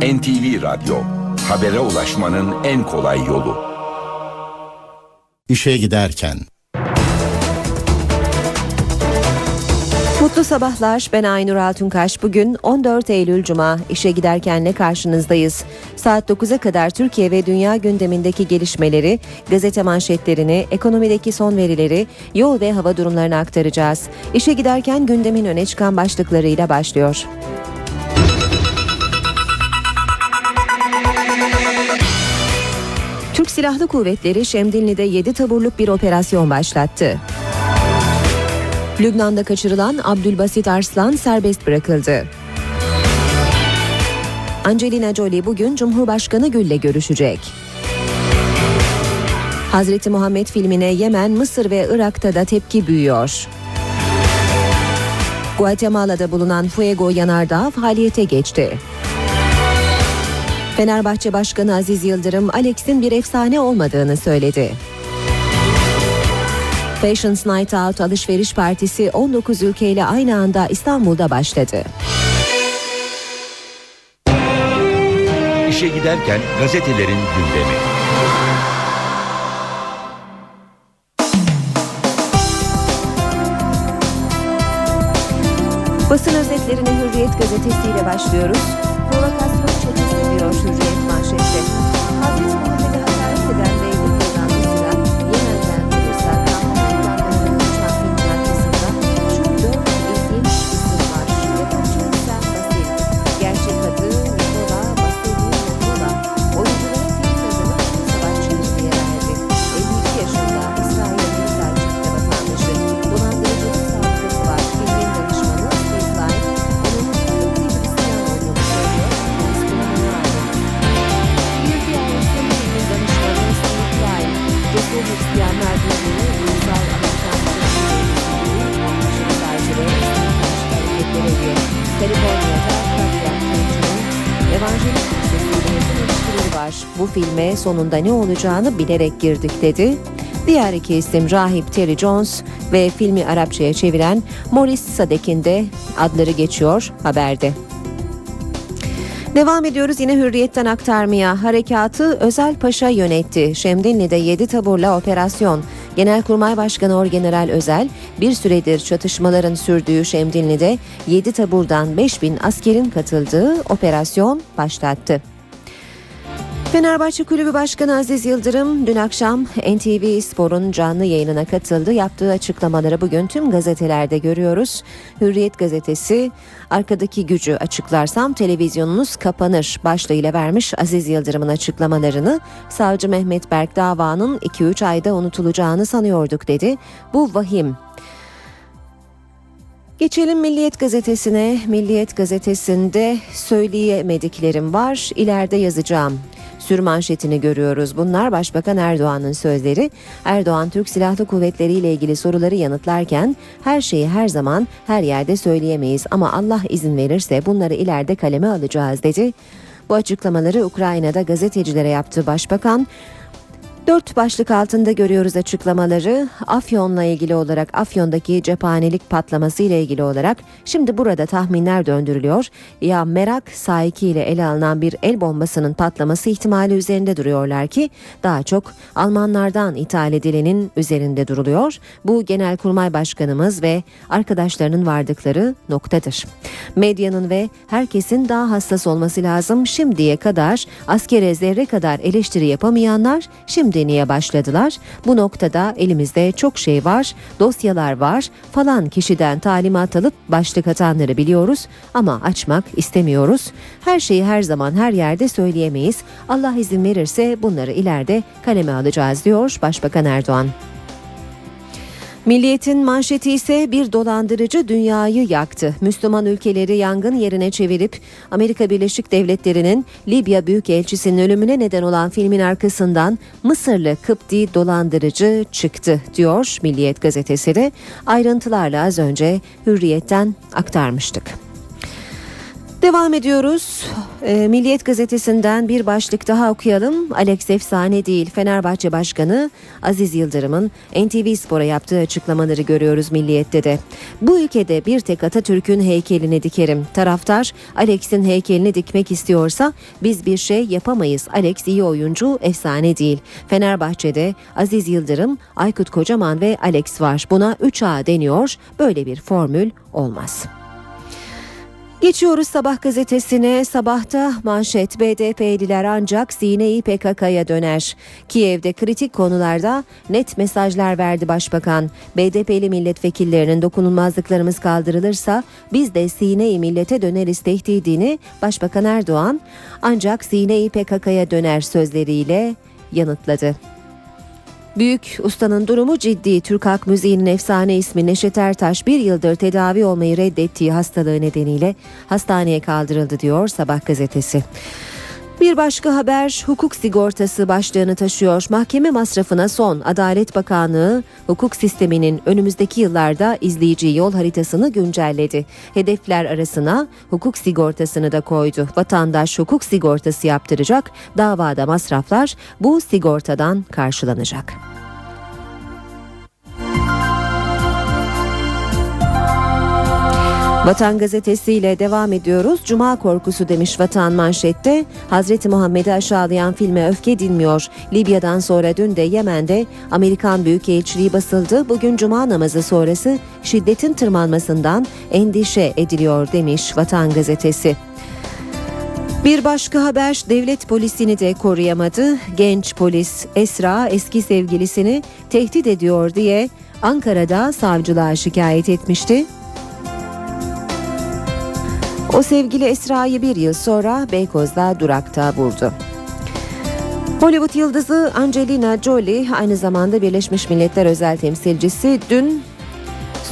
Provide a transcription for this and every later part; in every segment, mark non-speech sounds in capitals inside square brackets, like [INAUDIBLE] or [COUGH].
NTV Radyo, habere ulaşmanın en kolay yolu. İşe giderken Mutlu sabahlar. Ben Aynur Altunkaş. Bugün 14 Eylül Cuma. İşe giderkenle karşınızdayız. Saat 9'a kadar Türkiye ve dünya gündemindeki gelişmeleri, gazete manşetlerini, ekonomideki son verileri, yol ve hava durumlarını aktaracağız. İşe giderken gündemin öne çıkan başlıklarıyla başlıyor. Silahlı Kuvvetleri Şemdinli'de 7 taburluk bir operasyon başlattı. Lübnan'da kaçırılan Abdülbasit Arslan serbest bırakıldı. Angelina Jolie bugün Cumhurbaşkanı Gül'le görüşecek. Hazreti Muhammed filmine Yemen, Mısır ve Irak'ta da tepki büyüyor. Guatemala'da bulunan Fuego yanardağı faaliyete geçti. Fenerbahçe Başkanı Aziz Yıldırım, Alex'in bir efsane olmadığını söyledi. Fashions Night Out alışveriş partisi 19 ülkeyle aynı anda İstanbul'da başladı. İşe giderken gazetelerin gündemi. Basın özetlerine Hürriyet gazetesiyle başlıyoruz. Provokasyon çetesi diyor Hürriyet manşette. Hazreti Muhammed'e filme sonunda ne olacağını bilerek girdik dedi. Diğer iki isim Rahip Terry Jones ve filmi Arapçaya çeviren Maurice Sadek'in de adları geçiyor haberde. Devam ediyoruz yine hürriyetten aktarmaya. Harekatı Özel Paşa yönetti. Şemdinli'de 7 taburla operasyon. Genelkurmay Başkanı Orgeneral Özel bir süredir çatışmaların sürdüğü Şemdinli'de 7 taburdan 5000 askerin katıldığı operasyon başlattı. Fenerbahçe Kulübü Başkanı Aziz Yıldırım dün akşam NTV Spor'un canlı yayınına katıldı. Yaptığı açıklamaları bugün tüm gazetelerde görüyoruz. Hürriyet gazetesi arkadaki gücü açıklarsam televizyonunuz kapanır başlığıyla vermiş Aziz Yıldırım'ın açıklamalarını. Savcı Mehmet Berk davanın 2-3 ayda unutulacağını sanıyorduk dedi. Bu vahim. Geçelim Milliyet Gazetesi'ne. Milliyet Gazetesi'nde söyleyemediklerim var. İleride yazacağım. Sürmanşetini görüyoruz. Bunlar Başbakan Erdoğan'ın sözleri. Erdoğan Türk Silahlı Kuvvetleri ile ilgili soruları yanıtlarken her şeyi her zaman her yerde söyleyemeyiz ama Allah izin verirse bunları ileride kaleme alacağız dedi. Bu açıklamaları Ukrayna'da gazetecilere yaptı Başbakan. Dört başlık altında görüyoruz açıklamaları. Afyon'la ilgili olarak Afyon'daki cephanelik patlaması ile ilgili olarak şimdi burada tahminler döndürülüyor. Ya merak sahiki ile ele alınan bir el bombasının patlaması ihtimali üzerinde duruyorlar ki daha çok Almanlardan ithal edilenin üzerinde duruluyor. Bu Genelkurmay Başkanımız ve arkadaşlarının vardıkları noktadır. Medyanın ve herkesin daha hassas olması lazım. Şimdiye kadar askere zerre kadar eleştiri yapamayanlar şimdi niye başladılar? Bu noktada elimizde çok şey var, dosyalar var, falan kişiden talimat alıp başlık atanları biliyoruz ama açmak istemiyoruz. Her şeyi her zaman her yerde söyleyemeyiz. Allah izin verirse bunları ileride kaleme alacağız diyor Başbakan Erdoğan. Milliyetin manşeti ise bir dolandırıcı dünyayı yaktı. Müslüman ülkeleri yangın yerine çevirip Amerika Birleşik Devletleri'nin Libya Büyükelçisi'nin ölümüne neden olan filmin arkasından Mısırlı Kıpti dolandırıcı çıktı diyor Milliyet gazetesi de ayrıntılarla az önce Hürriyet'ten aktarmıştık. Devam ediyoruz. E, Milliyet gazetesinden bir başlık daha okuyalım. Alex efsane değil. Fenerbahçe Başkanı Aziz Yıldırım'ın NTV Spor'a yaptığı açıklamaları görüyoruz Milliyet'te de. Bu ülkede bir tek Atatürk'ün heykelini dikerim. Taraftar Alex'in heykelini dikmek istiyorsa biz bir şey yapamayız. Alex iyi oyuncu, efsane değil. Fenerbahçe'de Aziz Yıldırım, Aykut Kocaman ve Alex var. Buna 3A deniyor. Böyle bir formül olmaz. Geçiyoruz Sabah gazetesine. Sabahta manşet BDP'liler ancak Sine'yi PKK'ya döner. Kiev'de kritik konularda net mesajlar verdi Başbakan. BDP'li milletvekillerinin dokunulmazlıklarımız kaldırılırsa biz de Sine'yi millete döneriz tehdidini Başbakan Erdoğan ancak Sine'yi PKK'ya döner sözleriyle yanıtladı. Büyük ustanın durumu ciddi. Türk halk müziğinin efsane ismi Neşet Ertaş bir yıldır tedavi olmayı reddettiği hastalığı nedeniyle hastaneye kaldırıldı diyor Sabah gazetesi. Bir başka haber hukuk sigortası başlığını taşıyor. Mahkeme masrafına son Adalet Bakanlığı hukuk sisteminin önümüzdeki yıllarda izleyeceği yol haritasını güncelledi. Hedefler arasına hukuk sigortasını da koydu. Vatandaş hukuk sigortası yaptıracak. Davada masraflar bu sigortadan karşılanacak. Vatan gazetesiyle devam ediyoruz. Cuma korkusu demiş Vatan manşette. Hazreti Muhammed'i aşağılayan filme öfke dinmiyor. Libya'dan sonra dün de Yemen'de Amerikan Büyükelçiliği basıldı. Bugün Cuma namazı sonrası şiddetin tırmanmasından endişe ediliyor demiş Vatan gazetesi. Bir başka haber devlet polisini de koruyamadı. Genç polis Esra eski sevgilisini tehdit ediyor diye Ankara'da savcılığa şikayet etmişti. O sevgili Esra'yı bir yıl sonra Beykoz'da durakta buldu. Hollywood yıldızı Angelina Jolie aynı zamanda Birleşmiş Milletler özel temsilcisi dün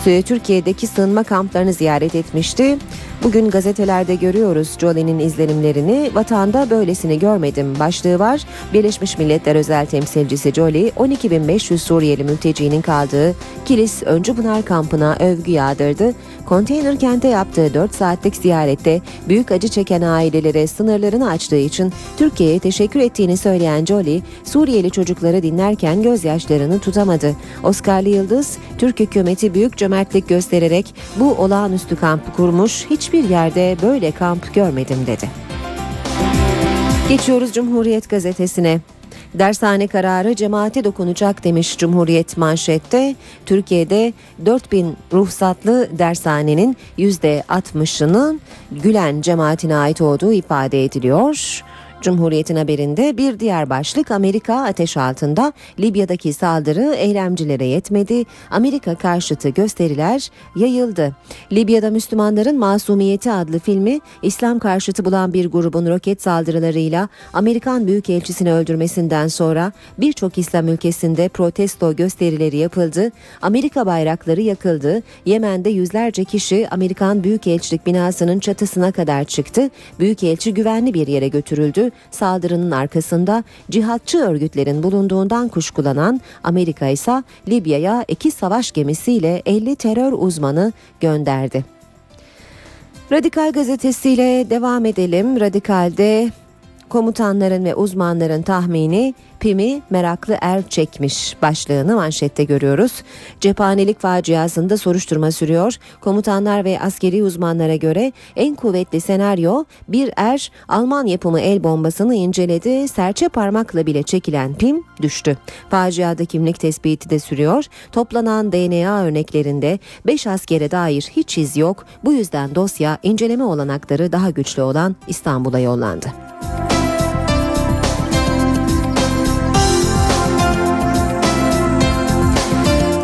Türkiye'deki sığınma kamplarını ziyaret etmişti. Bugün gazetelerde görüyoruz Jolie'nin izlenimlerini. Vatanda böylesini görmedim başlığı var. Birleşmiş Milletler özel temsilcisi Jolie 12.500 Suriyeli mültecinin kaldığı Kilis Öncü Pınar kampına övgü yağdırdı. Konteyner kente yaptığı 4 saatlik ziyarette büyük acı çeken ailelere sınırlarını açtığı için Türkiye'ye teşekkür ettiğini söyleyen Jolie, Suriyeli çocukları dinlerken gözyaşlarını tutamadı. Oscar'lı Yıldız, Türk hükümeti büyük cömertlik göstererek bu olağanüstü kampı kurmuş, hiçbir yerde böyle kamp görmedim dedi. Geçiyoruz Cumhuriyet Gazetesi'ne. Dershane kararı cemaate dokunacak demiş Cumhuriyet manşette. Türkiye'de 4000 ruhsatlı dershanenin %60'ının Gülen cemaatine ait olduğu ifade ediliyor. Cumhuriyet'in haberinde bir diğer başlık Amerika ateş altında Libya'daki saldırı eylemcilere yetmedi. Amerika karşıtı gösteriler yayıldı. Libya'da Müslümanların Masumiyeti adlı filmi İslam karşıtı bulan bir grubun roket saldırılarıyla Amerikan Büyükelçisini öldürmesinden sonra birçok İslam ülkesinde protesto gösterileri yapıldı. Amerika bayrakları yakıldı. Yemen'de yüzlerce kişi Amerikan Büyükelçilik binasının çatısına kadar çıktı. Büyükelçi güvenli bir yere götürüldü saldırının arkasında cihatçı örgütlerin bulunduğundan kuşkulanan Amerika ise Libya'ya iki savaş gemisiyle 50 terör uzmanı gönderdi. Radikal gazetesiyle devam edelim. Radikal'de komutanların ve uzmanların tahmini Pimi meraklı er çekmiş başlığını manşette görüyoruz. Cephanelik faciasında soruşturma sürüyor. Komutanlar ve askeri uzmanlara göre en kuvvetli senaryo bir er Alman yapımı el bombasını inceledi. Serçe parmakla bile çekilen pim düştü. Faciada kimlik tespiti de sürüyor. Toplanan DNA örneklerinde 5 askere dair hiç iz yok. Bu yüzden dosya inceleme olanakları daha güçlü olan İstanbul'a yollandı.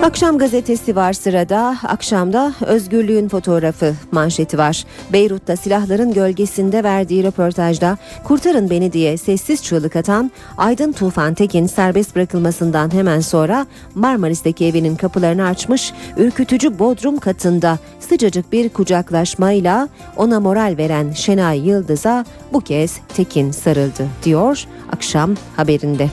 Akşam gazetesi var sırada. Akşamda özgürlüğün fotoğrafı manşeti var. Beyrut'ta silahların gölgesinde verdiği röportajda kurtarın beni diye sessiz çığlık atan Aydın Tufan Tekin serbest bırakılmasından hemen sonra Marmaris'teki evinin kapılarını açmış ürkütücü bodrum katında sıcacık bir kucaklaşmayla ona moral veren Şenay Yıldız'a bu kez Tekin sarıldı diyor akşam haberinde.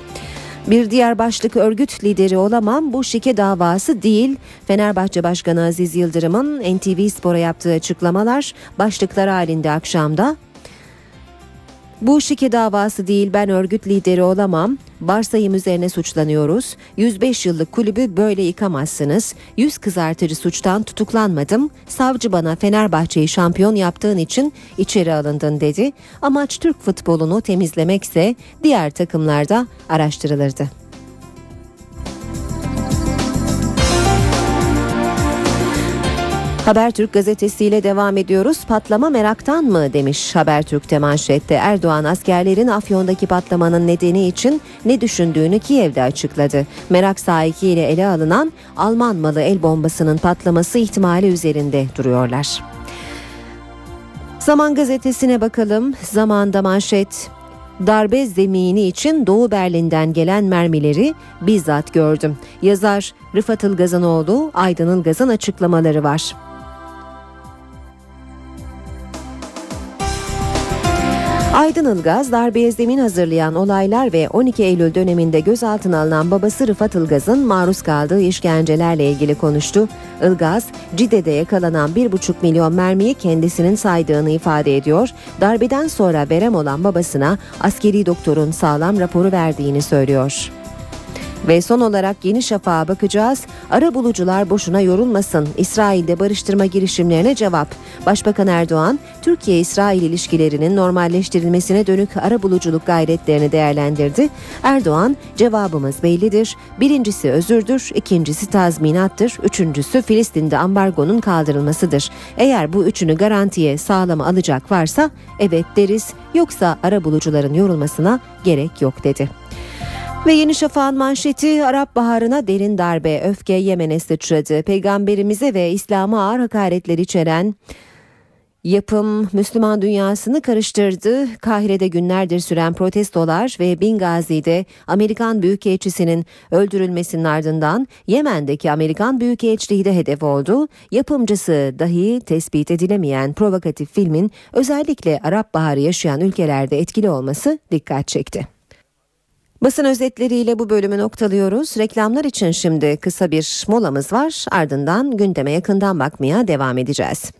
Bir diğer başlık örgüt lideri olamam bu şike davası değil. Fenerbahçe Başkanı Aziz Yıldırım'ın NTV Spor'a yaptığı açıklamalar başlıklar halinde akşamda. Bu şike davası değil ben örgüt lideri olamam. Varsayım üzerine suçlanıyoruz. 105 yıllık kulübü böyle yıkamazsınız. Yüz kızartıcı suçtan tutuklanmadım. Savcı bana Fenerbahçe'yi şampiyon yaptığın için içeri alındın dedi. Amaç Türk futbolunu temizlemekse diğer takımlarda araştırılırdı. Habertürk gazetesiyle devam ediyoruz. Patlama meraktan mı demiş Habertürk'te manşette. Erdoğan askerlerin Afyon'daki patlamanın nedeni için ne düşündüğünü Kiev'de açıkladı. Merak sahikiyle ele alınan Alman malı el bombasının patlaması ihtimali üzerinde duruyorlar. Zaman gazetesine bakalım. Zamanda manşet darbe zemini için Doğu Berlin'den gelen mermileri bizzat gördüm. Yazar Rıfat Ilgazanoğlu, Aydın Ilgaz'ın açıklamaları var. Aydın Ilgaz darbeye zemin hazırlayan olaylar ve 12 Eylül döneminde gözaltına alınan babası Rıfat Ilgaz'ın maruz kaldığı işkencelerle ilgili konuştu. Ilgaz, Cide'de yakalanan 1,5 milyon mermiyi kendisinin saydığını ifade ediyor. Darbeden sonra verem olan babasına askeri doktorun sağlam raporu verdiğini söylüyor. Ve son olarak Yeni Şafak'a bakacağız. Ara bulucular boşuna yorulmasın. İsrail'de barıştırma girişimlerine cevap. Başbakan Erdoğan, Türkiye-İsrail ilişkilerinin normalleştirilmesine dönük ara buluculuk gayretlerini değerlendirdi. Erdoğan, cevabımız bellidir. Birincisi özürdür, ikincisi tazminattır, üçüncüsü Filistin'de ambargonun kaldırılmasıdır. Eğer bu üçünü garantiye sağlama alacak varsa evet deriz, yoksa ara bulucuların yorulmasına gerek yok dedi. Ve Yeni Şafak'ın manşeti Arap Baharı'na derin darbe, öfke Yemen'e sıçradı. Peygamberimize ve İslam'a ağır hakaretler içeren Yapım Müslüman dünyasını karıştırdı. Kahire'de günlerdir süren protestolar ve Bingazi'de Amerikan Büyükelçisi'nin öldürülmesinin ardından Yemen'deki Amerikan Büyükelçiliği de hedef oldu. Yapımcısı dahi tespit edilemeyen provokatif filmin özellikle Arap Baharı yaşayan ülkelerde etkili olması dikkat çekti. Basın özetleriyle bu bölümü noktalıyoruz. Reklamlar için şimdi kısa bir molamız var. Ardından gündeme yakından bakmaya devam edeceğiz.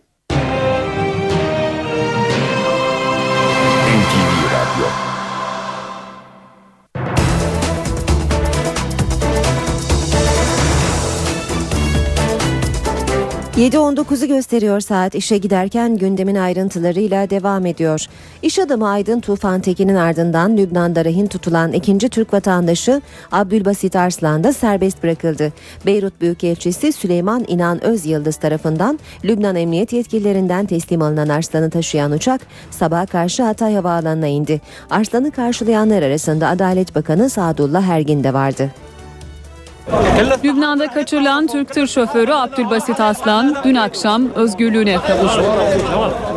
7.19'u gösteriyor saat işe giderken gündemin ayrıntılarıyla devam ediyor. İş adamı Aydın Tufan Tekin'in ardından Lübnan'da rehin tutulan ikinci Türk vatandaşı Abdülbasit Arslan da serbest bırakıldı. Beyrut Büyükelçisi Süleyman İnan Özyıldız tarafından Lübnan Emniyet yetkililerinden teslim alınan Arslan'ı taşıyan uçak sabah karşı Hatay Havaalanı'na indi. Arslan'ı karşılayanlar arasında Adalet Bakanı Sadullah Ergin de vardı. Lübnan'da kaçırılan Türk tır şoförü Abdülbasit Aslan dün akşam özgürlüğüne kavuştu.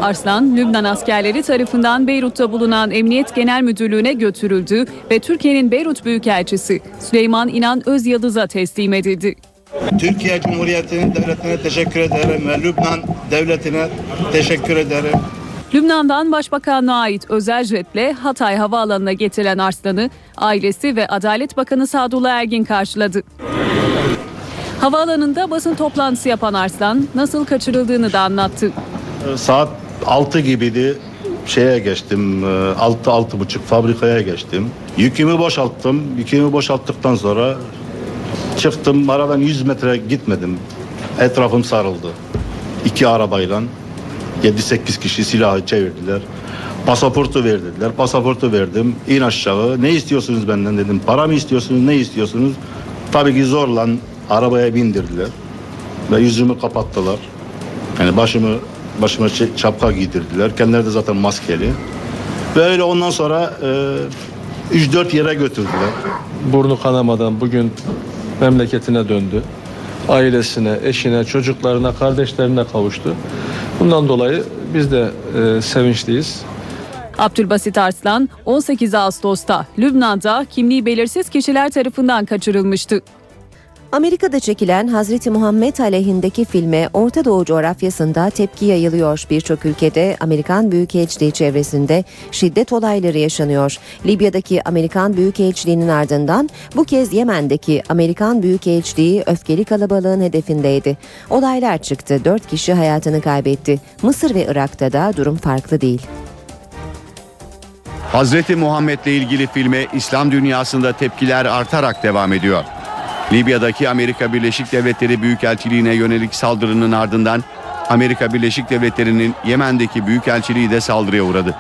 Arslan, Lübnan askerleri tarafından Beyrut'ta bulunan Emniyet Genel Müdürlüğü'ne götürüldü ve Türkiye'nin Beyrut Büyükelçisi Süleyman İnan Özyıldız'a teslim edildi. Türkiye Cumhuriyeti'nin devletine teşekkür ederim ve Lübnan devletine teşekkür ederim. Lübnan'dan Başbakanlığa ait özel jetle Hatay Havaalanı'na getirilen Arslan'ı ailesi ve Adalet Bakanı Sadullah Ergin karşıladı. Havaalanında basın toplantısı yapan Arslan nasıl kaçırıldığını da anlattı. Saat 6 gibiydi. Şeye geçtim, 6 altı buçuk fabrikaya geçtim. Yükümü boşalttım. Yükümü boşalttıktan sonra çıktım. Aradan 100 metre gitmedim. Etrafım sarıldı. İki arabayla 7-8 kişi silahı çevirdiler. Pasaportu verdiler. Pasaportu verdim. İn aşağı. Ne istiyorsunuz benden dedim. Para mı istiyorsunuz? Ne istiyorsunuz? Tabii ki zorla arabaya bindirdiler. Ve yüzümü kapattılar. Yani başımı başıma çapka giydirdiler. Kendileri de zaten maskeli. Böyle ondan sonra e, 3-4 yere götürdüler. Burnu kanamadan bugün memleketine döndü. Ailesine, eşine, çocuklarına, kardeşlerine kavuştu. Bundan dolayı biz de e, sevinçliyiz. Abdülbasit Arslan 18 Ağustos'ta Lübnan'da kimliği belirsiz kişiler tarafından kaçırılmıştı. Amerika'da çekilen Hazreti Muhammed aleyhindeki filme Orta Doğu coğrafyasında tepki yayılıyor. Birçok ülkede Amerikan Büyükelçiliği çevresinde şiddet olayları yaşanıyor. Libya'daki Amerikan Büyükelçiliğinin ardından bu kez Yemen'deki Amerikan Büyükelçiliği öfkeli kalabalığın hedefindeydi. Olaylar çıktı. Dört kişi hayatını kaybetti. Mısır ve Irak'ta da durum farklı değil. Hazreti Muhammed'le ilgili filme İslam dünyasında tepkiler artarak devam ediyor. Libya'daki Amerika Birleşik Devletleri Büyükelçiliğine yönelik saldırının ardından Amerika Birleşik Devletleri'nin Yemen'deki büyükelçiliği de saldırıya uğradı.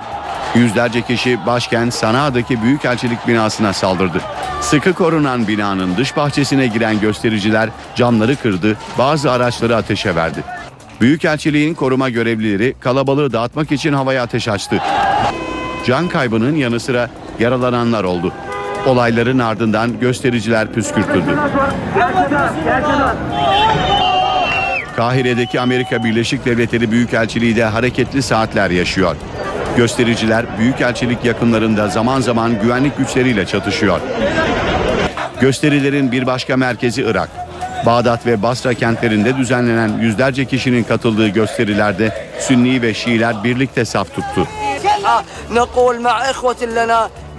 Yüzlerce kişi başkent Sana'daki büyükelçilik binasına saldırdı. Sıkı korunan binanın dış bahçesine giren göstericiler camları kırdı, bazı araçları ateşe verdi. Büyükelçiliğin koruma görevlileri kalabalığı dağıtmak için havaya ateş açtı. Can kaybının yanı sıra yaralananlar oldu. Olayların ardından göstericiler püskürtüldü. Kahire'deki Amerika Birleşik Devletleri Büyükelçiliği de hareketli saatler yaşıyor. Göstericiler Büyükelçilik yakınlarında zaman zaman güvenlik güçleriyle çatışıyor. Gösterilerin bir başka merkezi Irak. Bağdat ve Basra kentlerinde düzenlenen yüzlerce kişinin katıldığı gösterilerde Sünni ve Şiiler birlikte saf tuttu.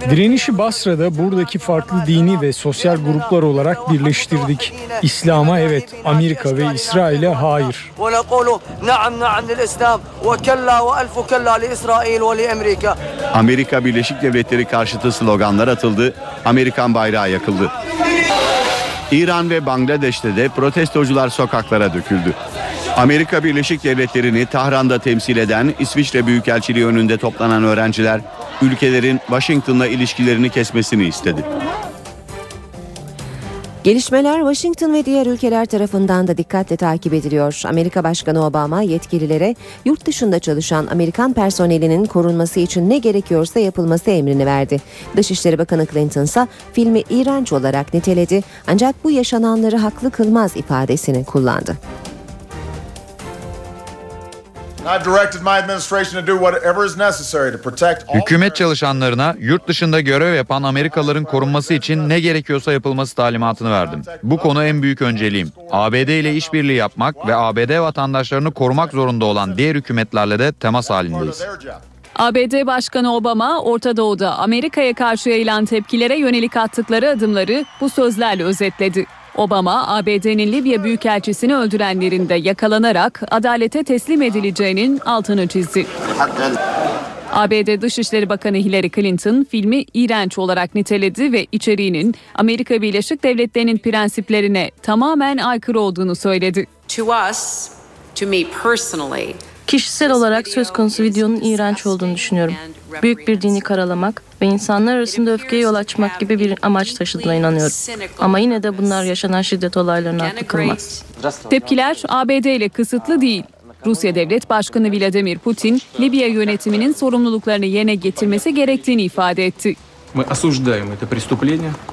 Direnişi Basra'da buradaki farklı dini ve sosyal gruplar olarak birleştirdik. İslam'a evet, Amerika ve İsrail'e hayır. Amerika Birleşik Devletleri karşıtı sloganlar atıldı, Amerikan bayrağı yakıldı. İran ve Bangladeş'te de protestocular sokaklara döküldü. Amerika Birleşik Devletleri'ni Tahran'da temsil eden İsviçre Büyükelçiliği önünde toplanan öğrenciler ülkelerin Washington'la ilişkilerini kesmesini istedi. Gelişmeler Washington ve diğer ülkeler tarafından da dikkatle takip ediliyor. Amerika Başkanı Obama yetkililere yurt dışında çalışan Amerikan personelinin korunması için ne gerekiyorsa yapılması emrini verdi. Dışişleri Bakanı Clinton ise filmi iğrenç olarak niteledi ancak bu yaşananları haklı kılmaz ifadesini kullandı. Hükümet çalışanlarına yurt dışında görev yapan Amerikalıların korunması için ne gerekiyorsa yapılması talimatını verdim. Bu konu en büyük önceliğim. ABD ile işbirliği yapmak ve ABD vatandaşlarını korumak zorunda olan diğer hükümetlerle de temas halindeyiz. ABD Başkanı Obama, Orta Doğu'da Amerika'ya karşı yayılan tepkilere yönelik attıkları adımları bu sözlerle özetledi. Obama, ABD'nin Libya Büyükelçisini öldürenlerin de yakalanarak adalete teslim edileceğinin altını çizdi. ABD Dışişleri Bakanı Hillary Clinton filmi iğrenç olarak niteledi ve içeriğinin Amerika Birleşik Devletleri'nin prensiplerine tamamen aykırı olduğunu söyledi. To us, to me personally, Kişisel olarak söz konusu videonun iğrenç olduğunu düşünüyorum. Büyük bir dini karalamak ve insanlar arasında öfkeye yol açmak gibi bir amaç taşıdığına inanıyorum. Ama yine de bunlar yaşanan şiddet olaylarına haklı kılmaz. Tepkiler ABD ile kısıtlı değil. Rusya Devlet Başkanı Vladimir Putin, Libya yönetiminin sorumluluklarını yerine getirmesi gerektiğini ifade etti.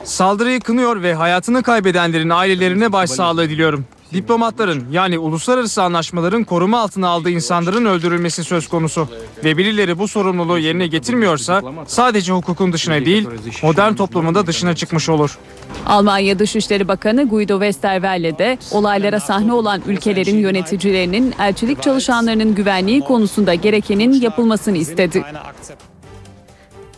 Saldırıyı kınıyor ve hayatını kaybedenlerin ailelerine başsağlığı diliyorum. Diplomatların yani uluslararası anlaşmaların koruma altına aldığı insanların öldürülmesi söz konusu. Ve birileri bu sorumluluğu yerine getirmiyorsa sadece hukukun dışına değil modern toplumun da dışına çıkmış olur. Almanya Dışişleri Bakanı Guido Westerwelle de olaylara sahne olan ülkelerin yöneticilerinin elçilik çalışanlarının güvenliği konusunda gerekenin yapılmasını istedi.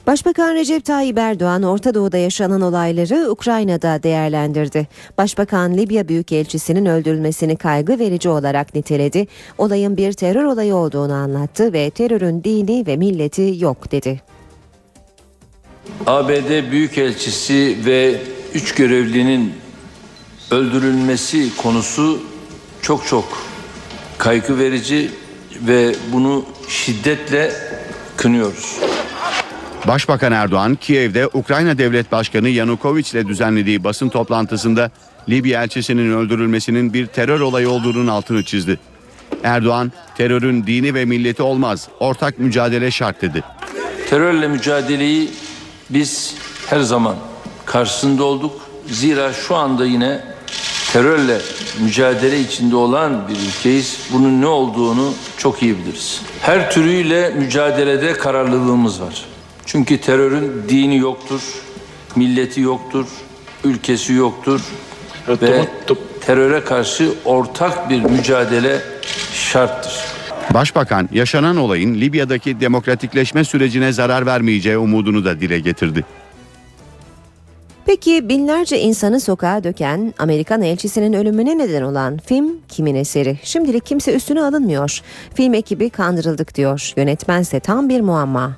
Başbakan Recep Tayyip Erdoğan Orta Doğu'da yaşanan olayları Ukrayna'da değerlendirdi. Başbakan Libya Büyükelçisi'nin öldürülmesini kaygı verici olarak niteledi. Olayın bir terör olayı olduğunu anlattı ve terörün dini ve milleti yok dedi. ABD Büyükelçisi ve üç görevlinin öldürülmesi konusu çok çok kaygı verici ve bunu şiddetle kınıyoruz. Başbakan Erdoğan, Kiev'de Ukrayna Devlet Başkanı Yanukovych ile düzenlediği basın toplantısında Libya elçisinin öldürülmesinin bir terör olayı olduğunun altını çizdi. Erdoğan, terörün dini ve milleti olmaz, ortak mücadele şart dedi. Terörle mücadeleyi biz her zaman karşısında olduk. Zira şu anda yine terörle mücadele içinde olan bir ülkeyiz. Bunun ne olduğunu çok iyi biliriz. Her türüyle mücadelede kararlılığımız var. Çünkü terörün dini yoktur, milleti yoktur, ülkesi yoktur, ve teröre karşı ortak bir mücadele şarttır. Başbakan yaşanan olayın Libya'daki demokratikleşme sürecine zarar vermeyeceği umudunu da dile getirdi. Peki binlerce insanı sokağa döken Amerikan elçisinin ölümüne neden olan film kimin eseri? Şimdilik kimse üstüne alınmıyor. Film ekibi kandırıldık diyor. Yönetmense tam bir muamma.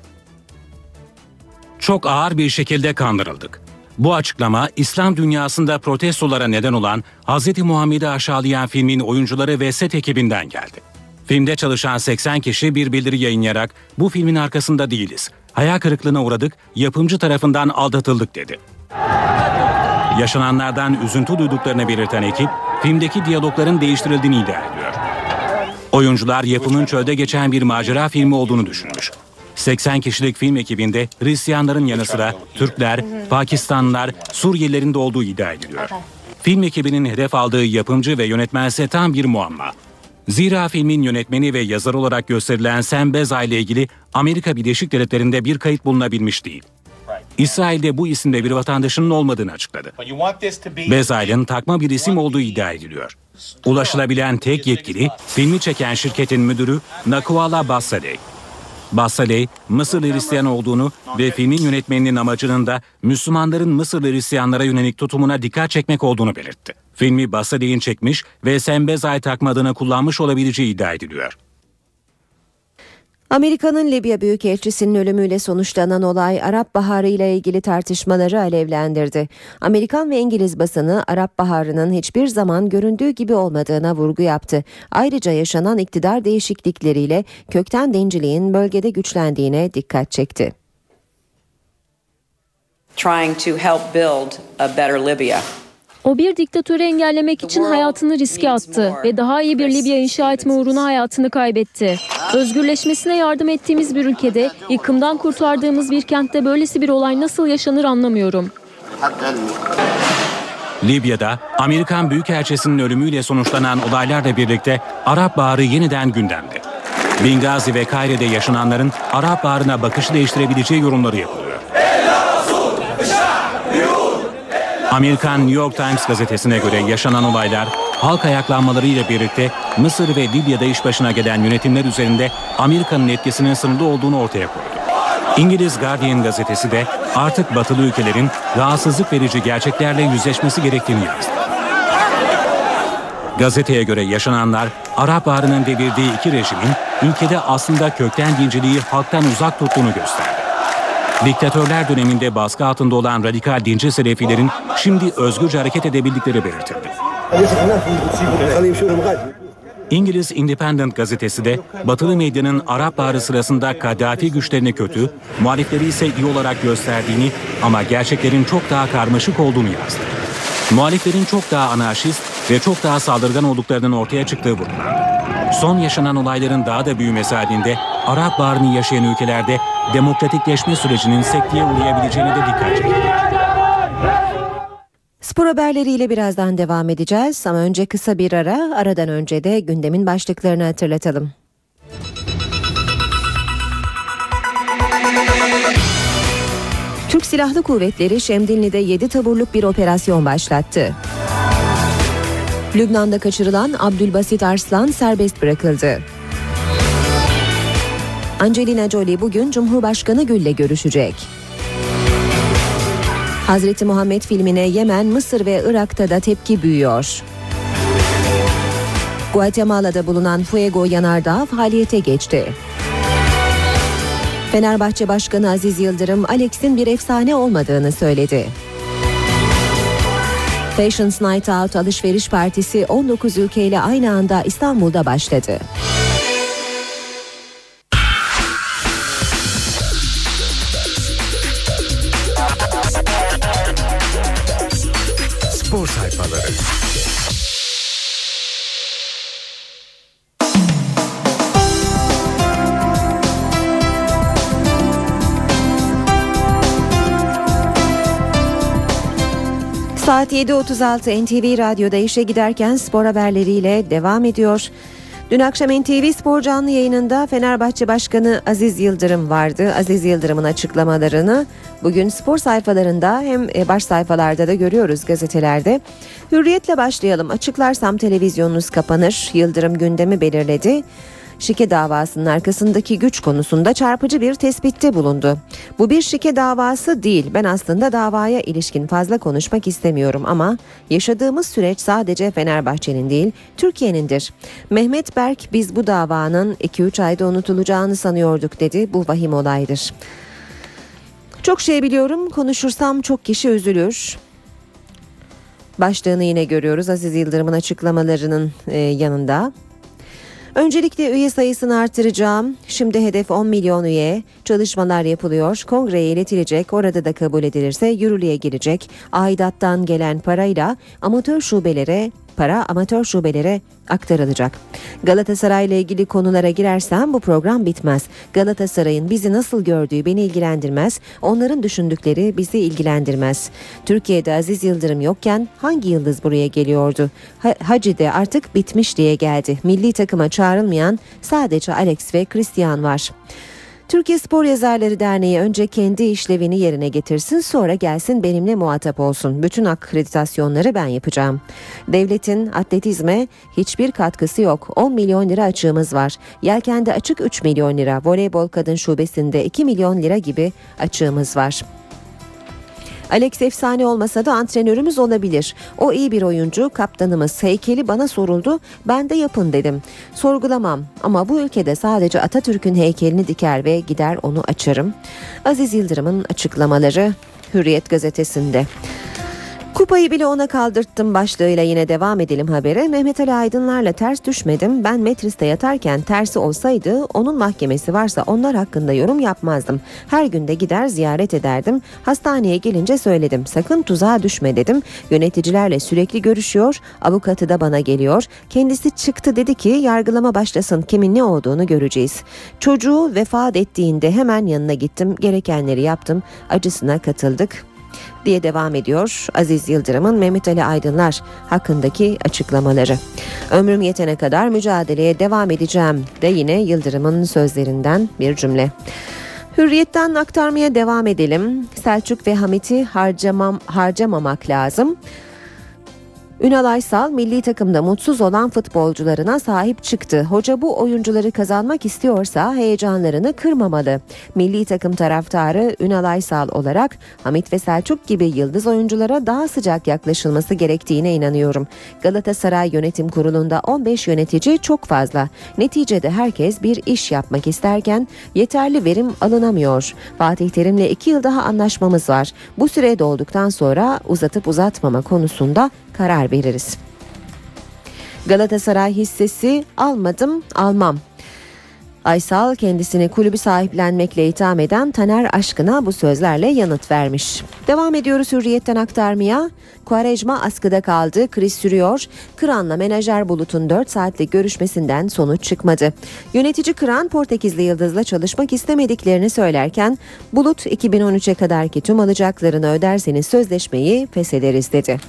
Çok ağır bir şekilde kandırıldık. Bu açıklama İslam dünyasında protestolara neden olan Hz. Muhammed'i aşağılayan filmin oyuncuları ve set ekibinden geldi. Filmde çalışan 80 kişi bir bildiri yayınlayarak bu filmin arkasında değiliz. Hayal kırıklığına uğradık, yapımcı tarafından aldatıldık dedi. Yaşananlardan üzüntü duyduklarını belirten ekip, filmdeki diyalogların değiştirildiğini iddia ediyor. Oyuncular yapımın çölde geçen bir macera filmi olduğunu düşünmüş. 80 kişilik film ekibinde Hristiyanların yanı sıra Türkler, Pakistanlılar, Suriyelilerin de olduğu iddia ediliyor. Film ekibinin hedef aldığı yapımcı ve yönetmense tam bir muamma. Zira filmin yönetmeni ve yazar olarak gösterilen Sam Beza ile ilgili Amerika Birleşik Devletleri'nde bir kayıt bulunabilmiş değil. İsrail'de bu isimde bir vatandaşının olmadığını açıkladı. Bezail'in takma bir isim olduğu iddia ediliyor. Ulaşılabilen tek yetkili filmi çeken şirketin müdürü Nakuala Bassadeh. Bassaley, Mısırlı Hristiyan olduğunu ve filmin yönetmeninin amacının da Müslümanların Mısırlı Hristiyanlara yönelik tutumuna dikkat çekmek olduğunu belirtti. Filmi Bassaley'in çekmiş ve Sembezay takmadığını kullanmış olabileceği iddia ediliyor. Amerika'nın Libya Büyükelçisi'nin ölümüyle sonuçlanan olay Arap Baharı ile ilgili tartışmaları alevlendirdi. Amerikan ve İngiliz basını Arap Baharı'nın hiçbir zaman göründüğü gibi olmadığına vurgu yaptı. Ayrıca yaşanan iktidar değişiklikleriyle kökten dinciliğin bölgede güçlendiğine dikkat çekti. Trying to help build a better Libya. O bir diktatörü engellemek için hayatını riske attı ve daha iyi bir Libya inşa etme uğruna hayatını kaybetti. Özgürleşmesine yardım ettiğimiz bir ülkede, yıkımdan kurtardığımız bir kentte böylesi bir olay nasıl yaşanır anlamıyorum. Libya'da Amerikan Büyükelçisi'nin ölümüyle sonuçlanan olaylarla birlikte Arap Baharı yeniden gündemde. Bingazi ve Kaire'de yaşananların Arap Baharı'na bakışı değiştirebileceği yorumları yapılıyor. Amerikan New York Times gazetesine göre yaşanan olaylar halk ayaklanmaları ile birlikte Mısır ve Libya'da iş başına gelen yönetimler üzerinde Amerika'nın etkisinin sınırlı olduğunu ortaya koydu. İngiliz Guardian gazetesi de artık batılı ülkelerin rahatsızlık verici gerçeklerle yüzleşmesi gerektiğini yazdı. Gazeteye göre yaşananlar Arap Baharı'nın devirdiği iki rejimin ülkede aslında kökten dinciliği halktan uzak tuttuğunu gösterdi. Diktatörler döneminde baskı altında olan radikal dinci selefilerin şimdi özgürce hareket edebildikleri belirtildi. İngiliz Independent gazetesi de batılı medyanın Arap Baharı sırasında Kaddafi güçlerini kötü, muhalifleri ise iyi olarak gösterdiğini ama gerçeklerin çok daha karmaşık olduğunu yazdı. Muhaliflerin çok daha anarşist ve çok daha saldırgan olduklarının ortaya çıktığı vurgulandı. Son yaşanan olayların daha da büyümesi halinde Arap Baharı'nı yaşayan ülkelerde demokratikleşme sürecinin sekteye uğrayabileceğine de dikkat çekildi. Spor haberleriyle birazdan devam edeceğiz ama önce kısa bir ara, aradan önce de gündemin başlıklarını hatırlatalım. Türk Silahlı Kuvvetleri Şemdinli'de 7 taburluk bir operasyon başlattı. Lübnan'da kaçırılan Abdülbasit Arslan serbest bırakıldı. Angelina Jolie bugün Cumhurbaşkanı Gül'le görüşecek. Hazreti Muhammed filmine Yemen, Mısır ve Irak'ta da tepki büyüyor. Guatemala'da bulunan Fuego yanardağı faaliyete geçti. Fenerbahçe Başkanı Aziz Yıldırım, Alex'in bir efsane olmadığını söyledi. Fashions Night Out alışveriş partisi 19 ülkeyle aynı anda İstanbul'da başladı. Saat 7.36 NTV Radyo'da işe giderken spor haberleriyle devam ediyor. Dün akşam NTV Spor canlı yayınında Fenerbahçe Başkanı Aziz Yıldırım vardı. Aziz Yıldırım'ın açıklamalarını bugün spor sayfalarında hem e, baş sayfalarda da görüyoruz gazetelerde. Hürriyetle başlayalım. Açıklarsam televizyonunuz kapanır. Yıldırım gündemi belirledi şike davasının arkasındaki güç konusunda çarpıcı bir tespitte bulundu. Bu bir şike davası değil. Ben aslında davaya ilişkin fazla konuşmak istemiyorum ama yaşadığımız süreç sadece Fenerbahçe'nin değil, Türkiye'nindir. Mehmet Berk biz bu davanın 2-3 ayda unutulacağını sanıyorduk dedi. Bu vahim olaydır. Çok şey biliyorum. Konuşursam çok kişi üzülür. Başlığını yine görüyoruz Aziz Yıldırım'ın açıklamalarının e, yanında. Öncelikle üye sayısını artıracağım. Şimdi hedef 10 milyon üye. Çalışmalar yapılıyor. Kongreye iletilecek. Orada da kabul edilirse yürürlüğe girecek. Aidattan gelen parayla amatör şubelere para amatör şubelere aktarılacak. Galatasaray ile ilgili konulara girersem bu program bitmez. Galatasaray'ın bizi nasıl gördüğü beni ilgilendirmez. Onların düşündükleri bizi ilgilendirmez. Türkiye'de Aziz Yıldırım yokken hangi yıldız buraya geliyordu? Ha Hacı de artık bitmiş diye geldi. Milli takıma çağrılmayan sadece Alex ve Christian var. Türkiye Spor Yazarları Derneği önce kendi işlevini yerine getirsin sonra gelsin benimle muhatap olsun. Bütün akreditasyonları ben yapacağım. Devletin atletizme hiçbir katkısı yok. 10 milyon lira açığımız var. Yelkende açık 3 milyon lira. Voleybol kadın şubesinde 2 milyon lira gibi açığımız var. Alex efsane olmasa da antrenörümüz olabilir. O iyi bir oyuncu, kaptanımız. Heykeli bana soruldu, ben de yapın dedim. Sorgulamam ama bu ülkede sadece Atatürk'ün heykelini diker ve gider onu açarım. Aziz Yıldırım'ın açıklamaları Hürriyet gazetesinde. Kupayı bile ona kaldırttım başlığıyla yine devam edelim habere. Mehmet Ali Aydınlar'la ters düşmedim. Ben Metris'te yatarken tersi olsaydı onun mahkemesi varsa onlar hakkında yorum yapmazdım. Her günde gider ziyaret ederdim. Hastaneye gelince söyledim. Sakın tuzağa düşme dedim. Yöneticilerle sürekli görüşüyor. Avukatı da bana geliyor. Kendisi çıktı dedi ki yargılama başlasın. Kimin ne olduğunu göreceğiz. Çocuğu vefat ettiğinde hemen yanına gittim. Gerekenleri yaptım. Acısına katıldık diye devam ediyor Aziz Yıldırım'ın Mehmet Ali Aydınlar hakkındaki açıklamaları. Ömrüm yetene kadar mücadeleye devam edeceğim de yine Yıldırım'ın sözlerinden bir cümle. Hürriyetten aktarmaya devam edelim. Selçuk ve Hamit'i harcamam, harcamamak lazım. Ünal Aysal milli takımda mutsuz olan futbolcularına sahip çıktı. Hoca bu oyuncuları kazanmak istiyorsa heyecanlarını kırmamalı. Milli takım taraftarı Ünal Aysal olarak Hamit ve Selçuk gibi yıldız oyunculara daha sıcak yaklaşılması gerektiğine inanıyorum. Galatasaray Yönetim Kurulu'nda 15 yönetici çok fazla. Neticede herkes bir iş yapmak isterken yeterli verim alınamıyor. Fatih Terim'le 2 yıl daha anlaşmamız var. Bu süre dolduktan sonra uzatıp uzatmama konusunda karar veririz. Galatasaray hissesi almadım almam. Aysal kendisini kulübü sahiplenmekle itham eden Taner Aşkın'a bu sözlerle yanıt vermiş. Devam ediyoruz hürriyetten aktarmaya. Kuarejma askıda kaldı, kriz sürüyor. Kıran'la menajer Bulut'un 4 saatlik görüşmesinden sonuç çıkmadı. Yönetici Kıran Portekizli Yıldız'la çalışmak istemediklerini söylerken Bulut 2013'e kadarki tüm alacaklarını öderseniz sözleşmeyi feshederiz dedi.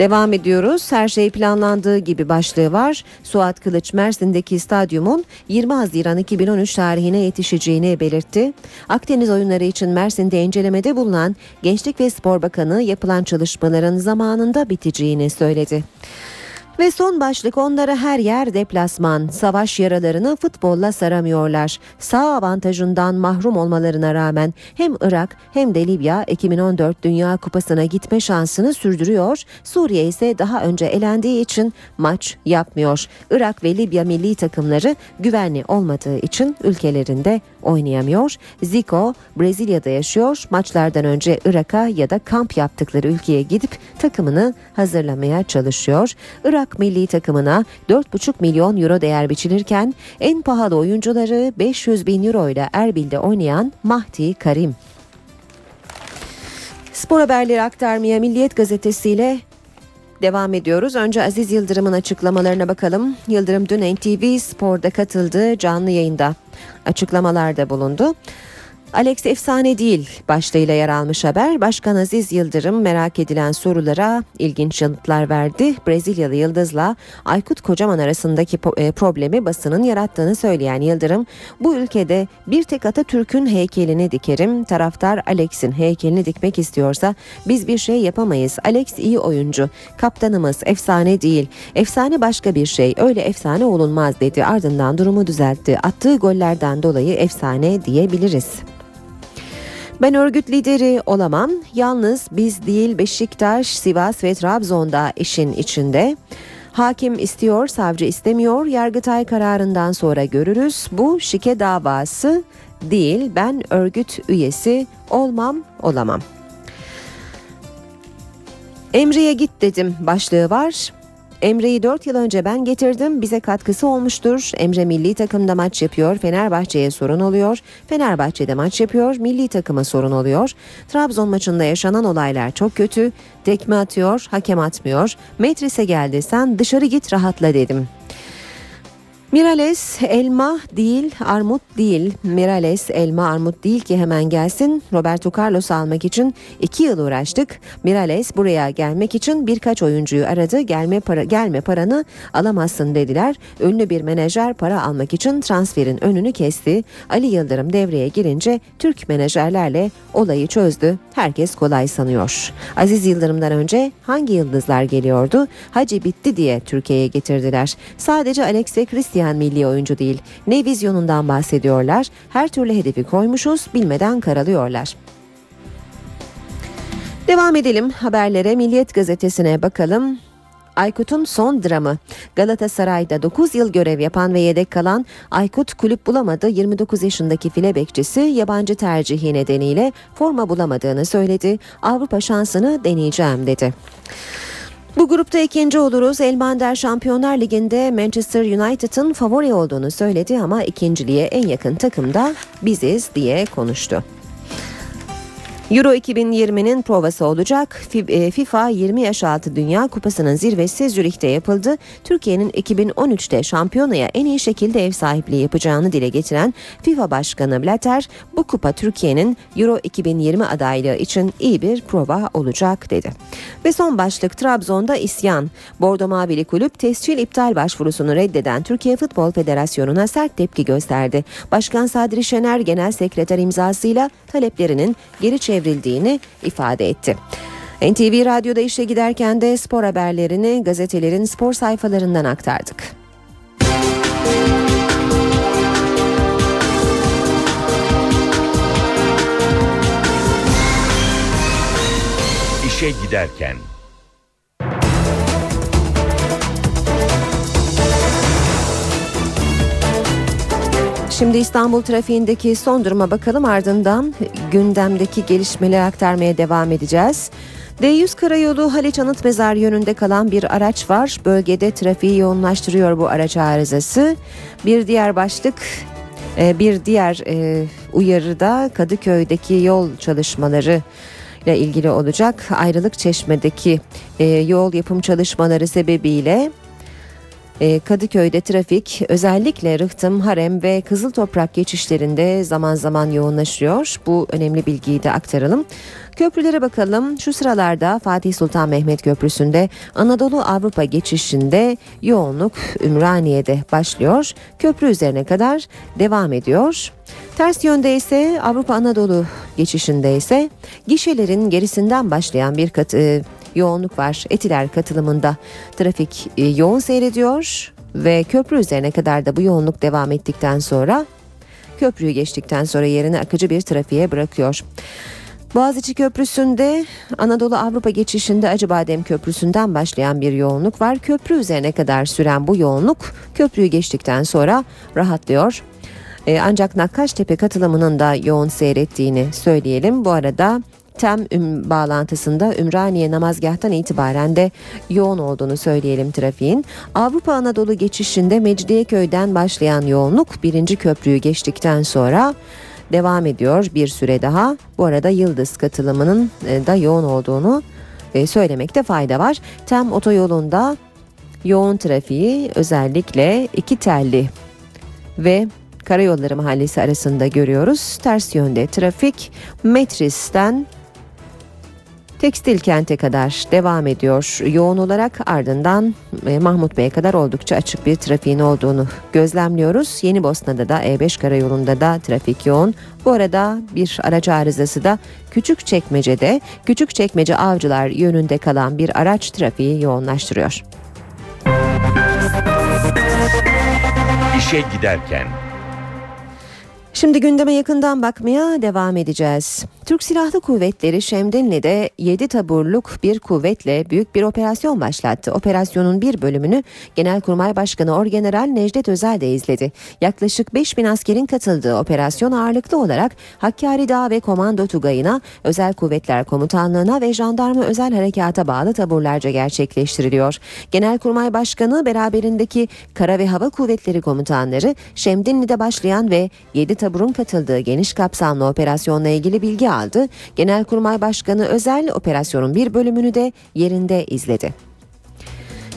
Devam ediyoruz. Her şey planlandığı gibi başlığı var. Suat Kılıç Mersin'deki stadyumun 20 Haziran 2013 tarihine yetişeceğini belirtti. Akdeniz oyunları için Mersin'de incelemede bulunan Gençlik ve Spor Bakanı yapılan çalışmaların zamanında biteceğini söyledi. Ve son başlık onlara her yer deplasman. Savaş yaralarını futbolla saramıyorlar. Sağ avantajından mahrum olmalarına rağmen hem Irak hem de Libya 2014 Dünya Kupası'na gitme şansını sürdürüyor. Suriye ise daha önce elendiği için maç yapmıyor. Irak ve Libya milli takımları güvenli olmadığı için ülkelerinde oynayamıyor. Zico Brezilya'da yaşıyor. Maçlardan önce Irak'a ya da kamp yaptıkları ülkeye gidip takımını hazırlamaya çalışıyor. Irak milli takımına 4,5 milyon euro değer biçilirken en pahalı oyuncuları 500 bin euro ile Erbil'de oynayan Mahdi Karim. Spor haberleri aktarmaya Milliyet gazetesiyle Devam ediyoruz. Önce Aziz Yıldırım'ın açıklamalarına bakalım. Yıldırım dün NTV Spor'da katıldığı canlı yayında açıklamalarda bulundu. Alex efsane değil başlığıyla yer almış haber. Başkan Aziz Yıldırım merak edilen sorulara ilginç yanıtlar verdi. Brezilyalı Yıldız'la Aykut Kocaman arasındaki e, problemi basının yarattığını söyleyen Yıldırım, bu ülkede bir tek Atatürk'ün heykelini dikerim, taraftar Alex'in heykelini dikmek istiyorsa biz bir şey yapamayız. Alex iyi oyuncu, kaptanımız efsane değil, efsane başka bir şey, öyle efsane olunmaz dedi. Ardından durumu düzeltti. Attığı gollerden dolayı efsane diyebiliriz. Ben örgüt lideri olamam. Yalnız biz değil Beşiktaş, Sivas ve Trabzon'da işin içinde. Hakim istiyor, savcı istemiyor. Yargıtay kararından sonra görürüz. Bu şike davası değil. Ben örgüt üyesi olmam, olamam. Emre'ye git dedim başlığı var. Emre'yi 4 yıl önce ben getirdim. Bize katkısı olmuştur. Emre milli takımda maç yapıyor. Fenerbahçe'ye sorun oluyor. Fenerbahçe'de maç yapıyor. Milli takıma sorun oluyor. Trabzon maçında yaşanan olaylar çok kötü. Tekme atıyor, hakem atmıyor. Metris'e geldi sen dışarı git rahatla dedim. Mirales elma değil armut değil. Mirales elma armut değil ki hemen gelsin. Roberto Carlos almak için iki yıl uğraştık. Mirales buraya gelmek için birkaç oyuncuyu aradı. Gelme para gelme paranı alamazsın dediler. Ünlü bir menajer para almak için transferin önünü kesti. Ali Yıldırım devreye girince Türk menajerlerle olayı çözdü. Herkes kolay sanıyor. Aziz Yıldırım'dan önce hangi yıldızlar geliyordu? Hacı bitti diye Türkiye'ye getirdiler. Sadece Alex ve Christian isteyen milli oyuncu değil. Ne vizyonundan bahsediyorlar, her türlü hedefi koymuşuz, bilmeden karalıyorlar. Devam edelim haberlere Milliyet gazetesine bakalım. Aykut'un son dramı. Galatasaray'da 9 yıl görev yapan ve yedek kalan Aykut kulüp bulamadı. 29 yaşındaki file bekçisi yabancı tercihi nedeniyle forma bulamadığını söyledi. Avrupa şansını deneyeceğim dedi. Bu grupta ikinci oluruz. Elmander Şampiyonlar Ligi'nde Manchester United'ın favori olduğunu söyledi ama ikinciliğe en yakın takım da biziz diye konuştu. Euro 2020'nin provası olacak. E, FIFA 20 yaş altı Dünya Kupası'nın zirvesi Zürih'te yapıldı. Türkiye'nin 2013'te şampiyonaya en iyi şekilde ev sahipliği yapacağını dile getiren FIFA Başkanı Blatter, bu kupa Türkiye'nin Euro 2020 adaylığı için iyi bir prova olacak dedi. Ve son başlık Trabzon'da isyan. Bordo Mavili Kulüp tescil iptal başvurusunu reddeden Türkiye Futbol Federasyonu'na sert tepki gösterdi. Başkan Sadri Şener genel sekreter imzasıyla taleplerinin geri çevrilmesi çevrildiğini ifade etti. NTV Radyo'da işe giderken de spor haberlerini gazetelerin spor sayfalarından aktardık. İşe giderken Şimdi İstanbul trafiğindeki son duruma bakalım ardından gündemdeki gelişmeleri aktarmaya devam edeceğiz. D100 karayolu Haliç Anıt Mezar yönünde kalan bir araç var. Bölgede trafiği yoğunlaştırıyor bu araç arızası. Bir diğer başlık e, bir diğer e, uyarı da Kadıköy'deki yol çalışmaları ile ilgili olacak. Ayrılık Çeşme'deki e, yol yapım çalışmaları sebebiyle Kadıköy'de trafik özellikle Rıhtım, Harem ve Kızıl Toprak geçişlerinde zaman zaman yoğunlaşıyor. Bu önemli bilgiyi de aktaralım. Köprülere bakalım. Şu sıralarda Fatih Sultan Mehmet Köprüsü'nde Anadolu Avrupa geçişinde yoğunluk Ümraniye'de başlıyor. Köprü üzerine kadar devam ediyor. Ters yönde ise Avrupa Anadolu geçişinde ise gişelerin gerisinden başlayan bir katı yoğunluk var. Etiler katılımında trafik e, yoğun seyrediyor ve köprü üzerine kadar da bu yoğunluk devam ettikten sonra köprüyü geçtikten sonra yerini akıcı bir trafiğe bırakıyor. Boğaziçi Köprüsü'nde Anadolu Avrupa geçişinde Acıbadem Köprüsü'nden başlayan bir yoğunluk var. Köprü üzerine kadar süren bu yoğunluk köprüyü geçtikten sonra rahatlıyor. Ee, ancak Nakkaştepe katılımının da yoğun seyrettiğini söyleyelim. Bu arada TEM üm bağlantısında Ümraniye namazgahtan itibaren de yoğun olduğunu söyleyelim trafiğin. Avrupa Anadolu geçişinde Mecidiyeköy'den başlayan yoğunluk birinci köprüyü geçtikten sonra devam ediyor bir süre daha. Bu arada Yıldız katılımının e, da yoğun olduğunu e, söylemekte fayda var. TEM otoyolunda yoğun trafiği özellikle iki telli ve Karayolları Mahallesi arasında görüyoruz. Ters yönde trafik Metris'ten Tekstil kente kadar devam ediyor yoğun olarak ardından e, Mahmut Bey'e kadar oldukça açık bir trafiğin olduğunu gözlemliyoruz. Yeni Bosna'da da E5 karayolunda da trafik yoğun. Bu arada bir araç arızası da küçük çekmecede küçük çekmece avcılar yönünde kalan bir araç trafiği yoğunlaştırıyor. İşe giderken Şimdi gündeme yakından bakmaya devam edeceğiz. Türk Silahlı Kuvvetleri Şemdinli'de 7 taburluk bir kuvvetle büyük bir operasyon başlattı. Operasyonun bir bölümünü Genelkurmay Başkanı Orgeneral Necdet Özel de izledi. Yaklaşık 5 bin askerin katıldığı operasyon ağırlıklı olarak Hakkari Dağı ve Komando Tugayı'na, Özel Kuvvetler Komutanlığı'na ve Jandarma Özel Harekata bağlı taburlarca gerçekleştiriliyor. Genelkurmay Başkanı beraberindeki Kara ve Hava Kuvvetleri komutanları Şemdinli'de başlayan ve 7 taburun katıldığı geniş kapsamlı operasyonla ilgili bilgi aldı. Genelkurmay Başkanı Özel operasyonun bir bölümünü de yerinde izledi.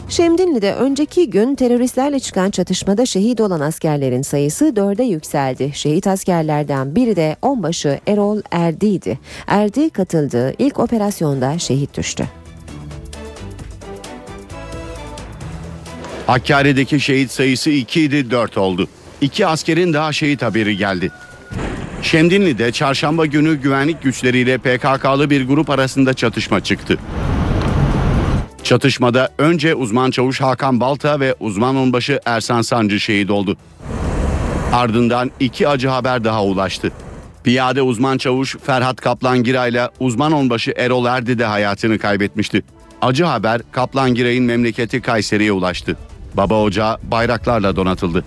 Şemdinli'de önceki gün teröristlerle çıkan çatışmada şehit olan askerlerin sayısı dörde yükseldi. Şehit askerlerden biri de onbaşı Erol Erdi'ydi. Erdi katıldığı ilk operasyonda şehit düştü. Hakkari'deki şehit sayısı 2 idi 4 oldu. İki askerin daha şehit haberi geldi. Şemdinli'de çarşamba günü güvenlik güçleriyle PKK'lı bir grup arasında çatışma çıktı. Çatışmada önce uzman çavuş Hakan Balta ve uzman onbaşı Ersan Sancı şehit oldu. Ardından iki acı haber daha ulaştı. Piyade uzman çavuş Ferhat Kaplan Giray ile uzman onbaşı Erol Erdi de hayatını kaybetmişti. Acı haber Kaplan Giray'ın memleketi Kayseri'ye ulaştı. Baba ocağı bayraklarla donatıldı.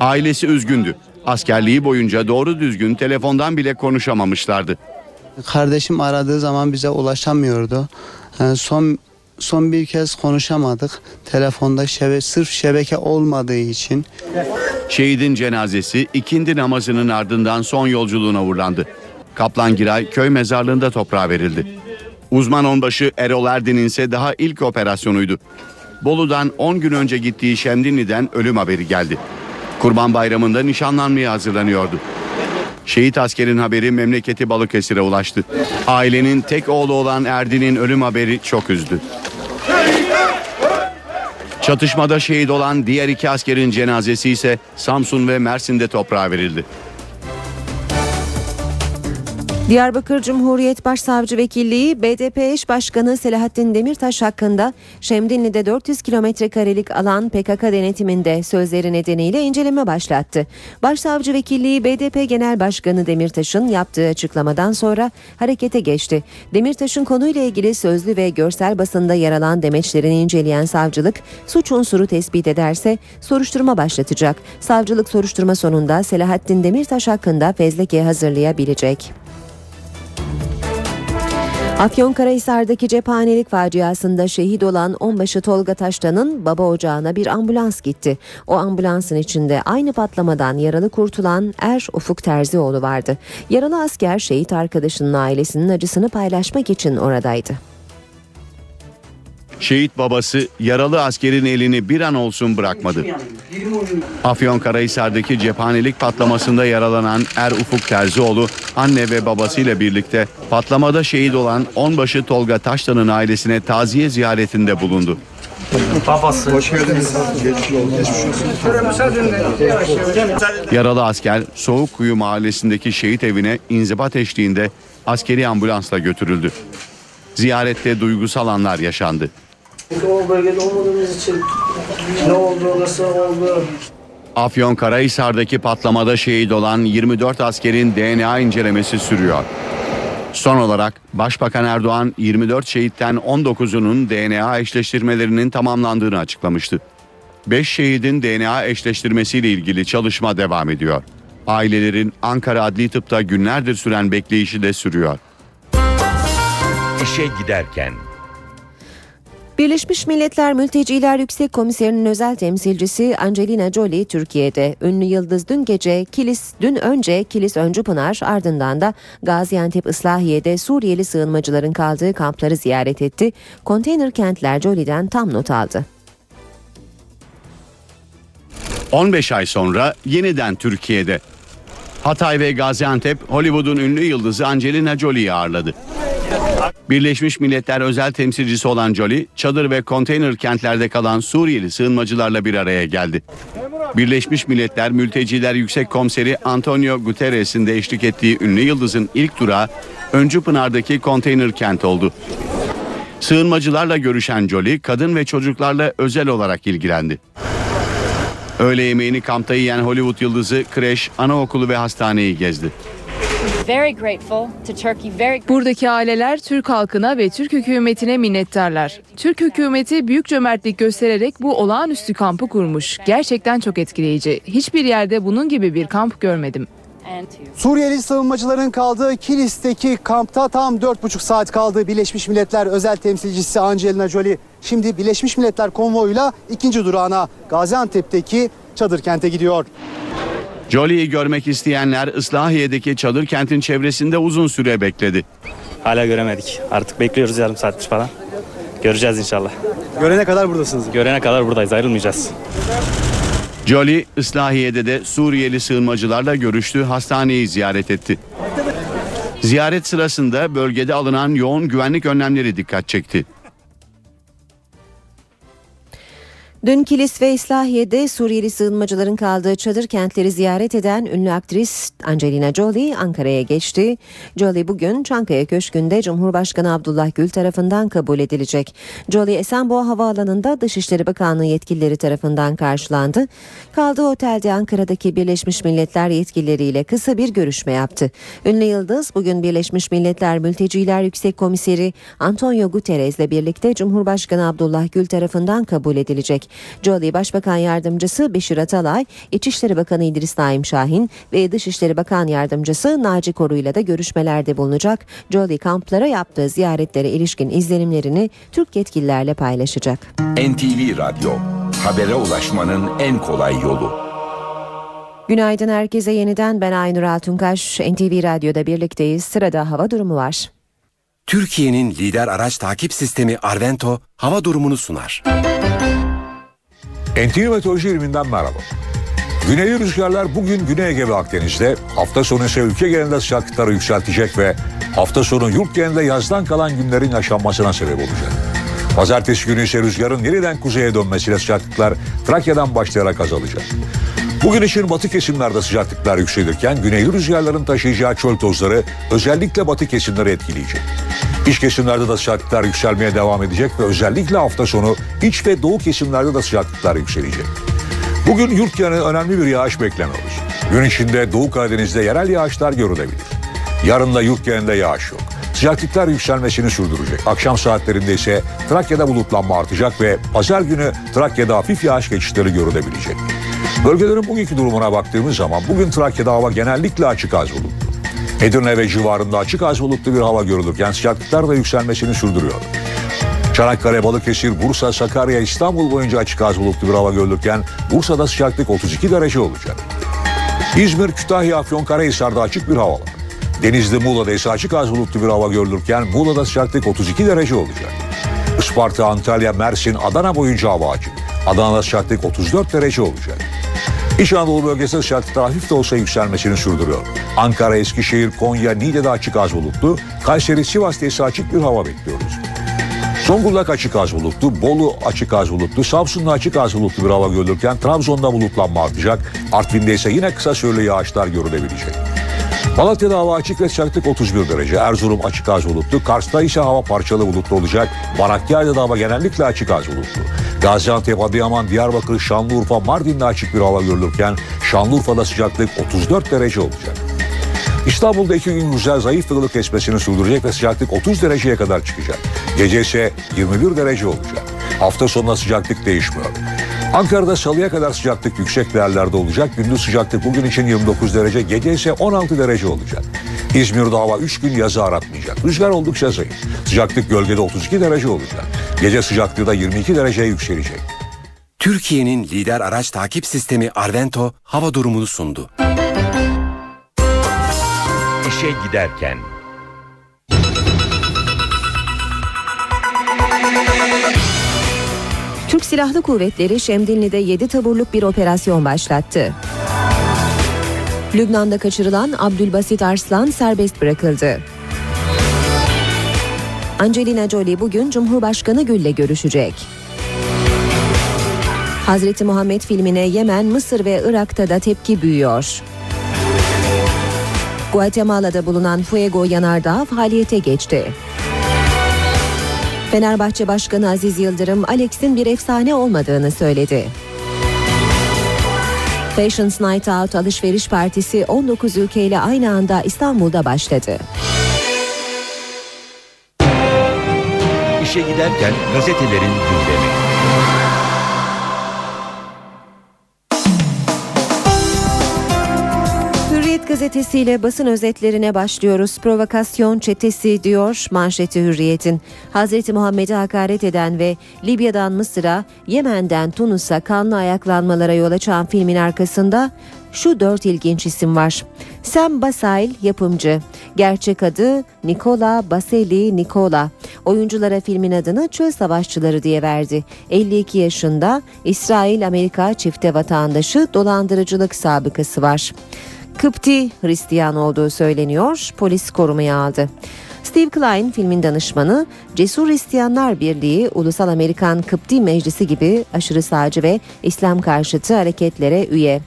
Ailesi üzgündü. Askerliği boyunca doğru düzgün telefondan bile konuşamamışlardı. Kardeşim aradığı zaman bize ulaşamıyordu. Yani son son bir kez konuşamadık. Telefonda şebe, sırf şebeke olmadığı için. Şehidin cenazesi ikindi namazının ardından son yolculuğuna uğurlandı. Kaplan Giray köy mezarlığında toprağa verildi. Uzman onbaşı Erol Erdin'in ise daha ilk operasyonuydu. Bolu'dan 10 gün önce gittiği Şemdinli'den ölüm haberi geldi. Kurban Bayramı'nda nişanlanmaya hazırlanıyordu. Şehit askerin haberi memleketi Balıkesir'e ulaştı. Ailenin tek oğlu olan Erdin'in ölüm haberi çok üzdü. Çatışmada şehit olan diğer iki askerin cenazesi ise Samsun ve Mersin'de toprağa verildi. Diyarbakır Cumhuriyet Başsavcı Vekilliği BDP eş başkanı Selahattin Demirtaş hakkında Şemdinli'de 400 kilometre karelik alan PKK denetiminde sözleri nedeniyle inceleme başlattı. Başsavcı Vekilliği BDP Genel Başkanı Demirtaş'ın yaptığı açıklamadan sonra harekete geçti. Demirtaş'ın konuyla ilgili sözlü ve görsel basında yer alan demeçlerini inceleyen savcılık suç unsuru tespit ederse soruşturma başlatacak. Savcılık soruşturma sonunda Selahattin Demirtaş hakkında fezleke hazırlayabilecek. Afyonkarahisar'daki cephanelik faciasında şehit olan onbaşı Tolga Taştan'ın baba ocağına bir ambulans gitti. O ambulansın içinde aynı patlamadan yaralı kurtulan Er Ufuk Terzioğlu vardı. Yaralı asker şehit arkadaşının ailesinin acısını paylaşmak için oradaydı. Şehit babası yaralı askerin elini bir an olsun bırakmadı. Afyonkarahisar'daki cephanelik patlamasında yaralanan Er Ufuk Terzioğlu anne ve babasıyla birlikte patlamada şehit olan onbaşı Tolga Taştan'ın ailesine taziye ziyaretinde bulundu. Babası. Hoş geldiniz. Geçmiş olsun. Yaralı asker Soğukkuyu mahallesindeki şehit evine inzibat eşliğinde askeri ambulansla götürüldü. Ziyarette duygusal anlar yaşandı. O bölgede olmadığımız için ne oldu, nasıl oldu? Afyonkarahisar'daki patlamada şehit olan 24 askerin DNA incelemesi sürüyor. Son olarak Başbakan Erdoğan 24 şehitten 19'unun DNA eşleştirmelerinin tamamlandığını açıklamıştı. 5 şehidin DNA eşleştirmesiyle ilgili çalışma devam ediyor. Ailelerin Ankara Adli Tıp'ta günlerdir süren bekleyişi de sürüyor. İşe giderken Birleşmiş Milletler Mülteciler Yüksek Komiserinin özel temsilcisi Angelina Jolie Türkiye'de. Ünlü yıldız dün gece Kilis, dün önce Kilis Öncü Pınar ardından da Gaziantep Islahiye'de Suriyeli sığınmacıların kaldığı kampları ziyaret etti. Konteyner kentler Jolie'den tam not aldı. 15 ay sonra yeniden Türkiye'de. Hatay ve Gaziantep Hollywood'un ünlü yıldızı Angelina Jolie'yi ağırladı. Birleşmiş Milletler özel temsilcisi olan Jolie, çadır ve konteyner kentlerde kalan Suriyeli sığınmacılarla bir araya geldi. Birleşmiş Milletler Mülteciler Yüksek Komiseri Antonio Guterres'in de eşlik ettiği ünlü yıldızın ilk durağı Öncü Pınar'daki konteyner kent oldu. Sığınmacılarla görüşen Jolie, kadın ve çocuklarla özel olarak ilgilendi. Öğle yemeğini kampta yiyen Hollywood yıldızı kreş, anaokulu ve hastaneyi gezdi. Buradaki aileler Türk halkına ve Türk hükümetine minnettarlar. Türk hükümeti büyük cömertlik göstererek bu olağanüstü kampı kurmuş. Gerçekten çok etkileyici. Hiçbir yerde bunun gibi bir kamp görmedim. Suriyeli savunmacıların kaldığı Kilis'teki kampta tam 4,5 saat kaldı. Birleşmiş Milletler özel temsilcisi Angelina Jolie şimdi Birleşmiş Milletler konvoyuyla ikinci durağına Gaziantep'teki çadır kente gidiyor. Jolie'yi görmek isteyenler Islahiye'deki çadır kentin çevresinde uzun süre bekledi. Hala göremedik. Artık bekliyoruz yarım saattir falan. Göreceğiz inşallah. Görene kadar buradasınız. Görene kadar buradayız. Ayrılmayacağız. Jolie, Islahiye'de de Suriyeli sığınmacılarla görüştü, hastaneyi ziyaret etti. Ziyaret sırasında bölgede alınan yoğun güvenlik önlemleri dikkat çekti. Dün Kilis ve İslahiye'de Suriyeli sığınmacıların kaldığı çadır kentleri ziyaret eden ünlü aktris Angelina Jolie Ankara'ya geçti. Jolie bugün Çankaya Köşkü'nde Cumhurbaşkanı Abdullah Gül tarafından kabul edilecek. Jolie Esenboğa Havaalanı'nda Dışişleri Bakanlığı yetkilileri tarafından karşılandı. Kaldığı otelde Ankara'daki Birleşmiş Milletler yetkilileriyle kısa bir görüşme yaptı. Ünlü Yıldız bugün Birleşmiş Milletler Mülteciler Yüksek Komiseri Antonio Guterres ile birlikte Cumhurbaşkanı Abdullah Gül tarafından kabul edilecek. Jolie Başbakan Yardımcısı Beşir Atalay, İçişleri Bakanı İdris Naim Şahin ve Dışişleri Bakan Yardımcısı Naci Koru ile de görüşmelerde bulunacak. Jolie kamplara yaptığı ziyaretlere ilişkin izlenimlerini Türk yetkililerle paylaşacak. NTV Radyo, habere ulaşmanın en kolay yolu. Günaydın herkese yeniden ben Aynur Altunkaş. NTV Radyo'da birlikteyiz. Sırada hava durumu var. Türkiye'nin lider araç takip sistemi Arvento hava durumunu sunar. NTV Meteoroloji ilminden merhaba. Güney rüzgarlar bugün Güney Ege ve Akdeniz'de, hafta sonu ise ülke genelinde sıcaklıkları yükseltecek ve hafta sonu yurt genelinde yazdan kalan günlerin yaşanmasına sebep olacak. Pazartesi günü ise rüzgarın yeniden kuzeye dönmesiyle sıcaklıklar Trakya'dan başlayarak azalacak. Bugün için batı kesimlerde sıcaklıklar yükselirken güney rüzgarların taşıyacağı çöl tozları özellikle batı kesimleri etkileyecek. İç kesimlerde de sıcaklıklar yükselmeye devam edecek ve özellikle hafta sonu iç ve doğu kesimlerde de sıcaklıklar yükselecek. Bugün yurt yanı önemli bir yağış beklemiyoruz. Gün içinde Doğu Karadeniz'de yerel yağışlar görülebilir. Yarın da yurt genelinde yağış yok. Sıcaklıklar yükselmesini sürdürecek. Akşam saatlerinde ise Trakya'da bulutlanma artacak ve pazar günü Trakya'da hafif yağış geçişleri görülebilecek. Bölgelerin bugünkü durumuna baktığımız zaman bugün Trakya'da hava genellikle açık az bulutlu. Edirne ve civarında açık az bulutlu bir hava görülürken sıcaklıklar da yükselmesini sürdürüyor. Çanakkale, Balıkesir, Bursa, Sakarya, İstanbul boyunca açık az bulutlu bir hava görülürken Bursa'da sıcaklık 32 derece olacak. İzmir, Kütahya, Afyonkarahisar'da açık bir hava var. Denizli, Muğla'da ise açık az bulutlu bir hava görülürken Muğla'da sıcaklık 32 derece olacak. Isparta, Antalya, Mersin, Adana boyunca hava açık. Adana'da sıcaklık 34 derece olacak. İç Anadolu bölgesinde sıcaklıklar hafif de olsa yükselmesini sürdürüyor. Ankara, Eskişehir, Konya, Niğde'de açık az bulutlu. Kayseri, Sivas'ta ise açık bir hava bekliyoruz. Zonguldak açık az bulutlu, Bolu açık az bulutlu, Samsun'da açık az bulutlu bir hava görülürken Trabzon'da bulutlanma artacak. Artvin'de ise yine kısa süreli yağışlar görülebilecek. Malatya'da hava açık ve sıcaklık 31 derece. Erzurum açık az bulutlu. Kars'ta ise hava parçalı bulutlu olacak. Barakkaya'da da hava genellikle açık az bulutlu. Gaziantep, Adıyaman, Diyarbakır, Şanlıurfa, Mardin'de açık bir hava görülürken Şanlıurfa'da sıcaklık 34 derece olacak. İstanbul'da iki gün güzel zayıf ılık kesmesini sürdürecek ve sıcaklık 30 dereceye kadar çıkacak. Gece ise 21 derece olacak. Hafta sonunda sıcaklık değişmiyor. Ankara'da salıya kadar sıcaklık yüksek değerlerde olacak. Gündüz sıcaklık bugün için 29 derece, gece ise 16 derece olacak. İzmir'de hava 3 gün yazı aratmayacak. Rüzgar oldukça zayıf. Sıcaklık gölgede 32 derece olacak. Gece sıcaklığı da 22 dereceye yükselecek. Türkiye'nin lider araç takip sistemi Arvento hava durumunu sundu. İşe giderken. Türk Silahlı Kuvvetleri Şemdinli'de 7 taburluk bir operasyon başlattı. Lübnan'da kaçırılan Abdülbasit Arslan serbest bırakıldı. Angelina Jolie bugün Cumhurbaşkanı Gül'le görüşecek. Hazreti Muhammed filmine Yemen, Mısır ve Irak'ta da tepki büyüyor. Guatemala'da bulunan Fuego yanardağı faaliyete geçti. Fenerbahçe Başkanı Aziz Yıldırım, Alex'in bir efsane olmadığını söyledi. Fashions Night Out alışveriş partisi 19 ülkeyle aynı anda İstanbul'da başladı. İşe giderken gazetelerin gündemi. Gazetesiyle basın özetlerine başlıyoruz. Provokasyon çetesi diyor manşeti Hürriyet'in. Hazreti Muhammed'e hakaret eden ve Libya'dan Mısır'a, Yemen'den Tunus'a kanlı ayaklanmalara yol açan filmin arkasında şu dört ilginç isim var. Sam Basail yapımcı. Gerçek adı Nicola Baseli Nicola. Oyunculara filmin adını Çöl Savaşçıları diye verdi. 52 yaşında İsrail-Amerika çifte vatandaşı dolandırıcılık sabıkası var. Kıpti Hristiyan olduğu söyleniyor. Polis korumaya aldı. Steve Klein filmin danışmanı, Cesur Hristiyanlar Birliği, Ulusal Amerikan Kıpti Meclisi gibi aşırı sağcı ve İslam karşıtı hareketlere üye.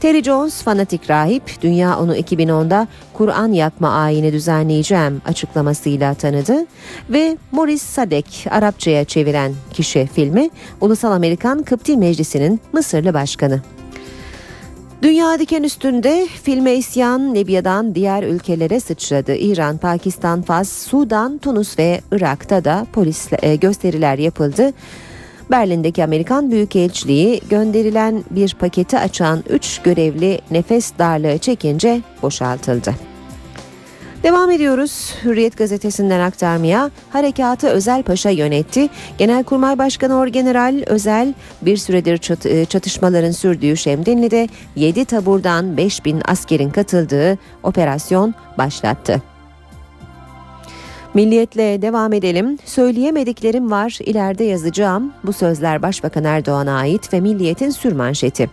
Terry Jones fanatik rahip, dünya onu 2010'da Kur'an yakma ayini düzenleyeceğim açıklamasıyla tanıdı ve Morris Sadek Arapçaya çeviren kişi filmi Ulusal Amerikan Kıpti Meclisi'nin Mısırlı başkanı. Dünya diken üstünde filme isyan Libya'dan diğer ülkelere sıçradı. İran, Pakistan, Fas, Sudan, Tunus ve Irak'ta da polis e, gösteriler yapıldı. Berlin'deki Amerikan Büyükelçiliği gönderilen bir paketi açan 3 görevli nefes darlığı çekince boşaltıldı. Devam ediyoruz. Hürriyet gazetesinden aktarmaya Harekatı Özel Paşa yönetti. Genelkurmay Başkanı Orgeneral Özel bir süredir e, çatışmaların sürdüğü Şemdinli'de 7 taburdan 5000 askerin katıldığı operasyon başlattı. Milliyetle devam edelim. Söyleyemediklerim var, ileride yazacağım. Bu sözler Başbakan Erdoğan'a ait ve Milliyet'in sürmanşeti.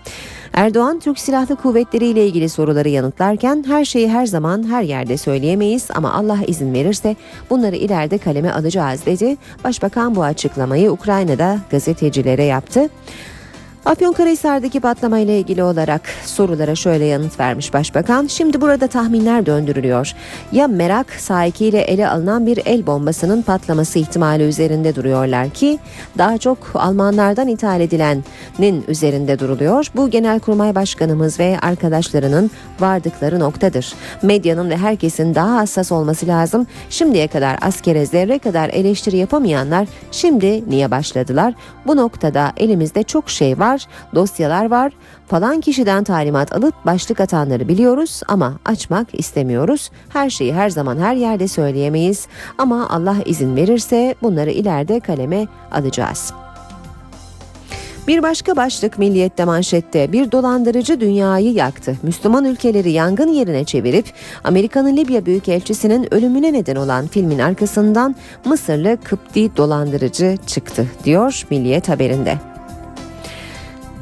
Erdoğan Türk Silahlı Kuvvetleri ile ilgili soruları yanıtlarken her şeyi her zaman her yerde söyleyemeyiz ama Allah izin verirse bunları ileride kaleme alacağız dedi. Başbakan bu açıklamayı Ukrayna'da gazetecilere yaptı. Afyonkarahisar'daki patlama ile ilgili olarak sorulara şöyle yanıt vermiş Başbakan. Şimdi burada tahminler döndürülüyor. Ya merak sahikiyle ele alınan bir el bombasının patlaması ihtimali üzerinde duruyorlar ki daha çok Almanlardan ithal edilenin üzerinde duruluyor. Bu Genelkurmay Başkanımız ve arkadaşlarının vardıkları noktadır. Medyanın ve herkesin daha hassas olması lazım. Şimdiye kadar askere zerre kadar eleştiri yapamayanlar şimdi niye başladılar? Bu noktada elimizde çok şey var, dosyalar var. Falan kişiden talimat alıp başlık atanları biliyoruz ama açmak istemiyoruz. Her şeyi her zaman her yerde söyleyemeyiz ama Allah izin verirse bunları ileride kaleme alacağız. Bir başka başlık Milliyet'te manşette bir dolandırıcı dünyayı yaktı. Müslüman ülkeleri yangın yerine çevirip Amerika'nın Libya Büyükelçisi'nin ölümüne neden olan filmin arkasından Mısırlı Kıpti dolandırıcı çıktı diyor Milliyet haberinde.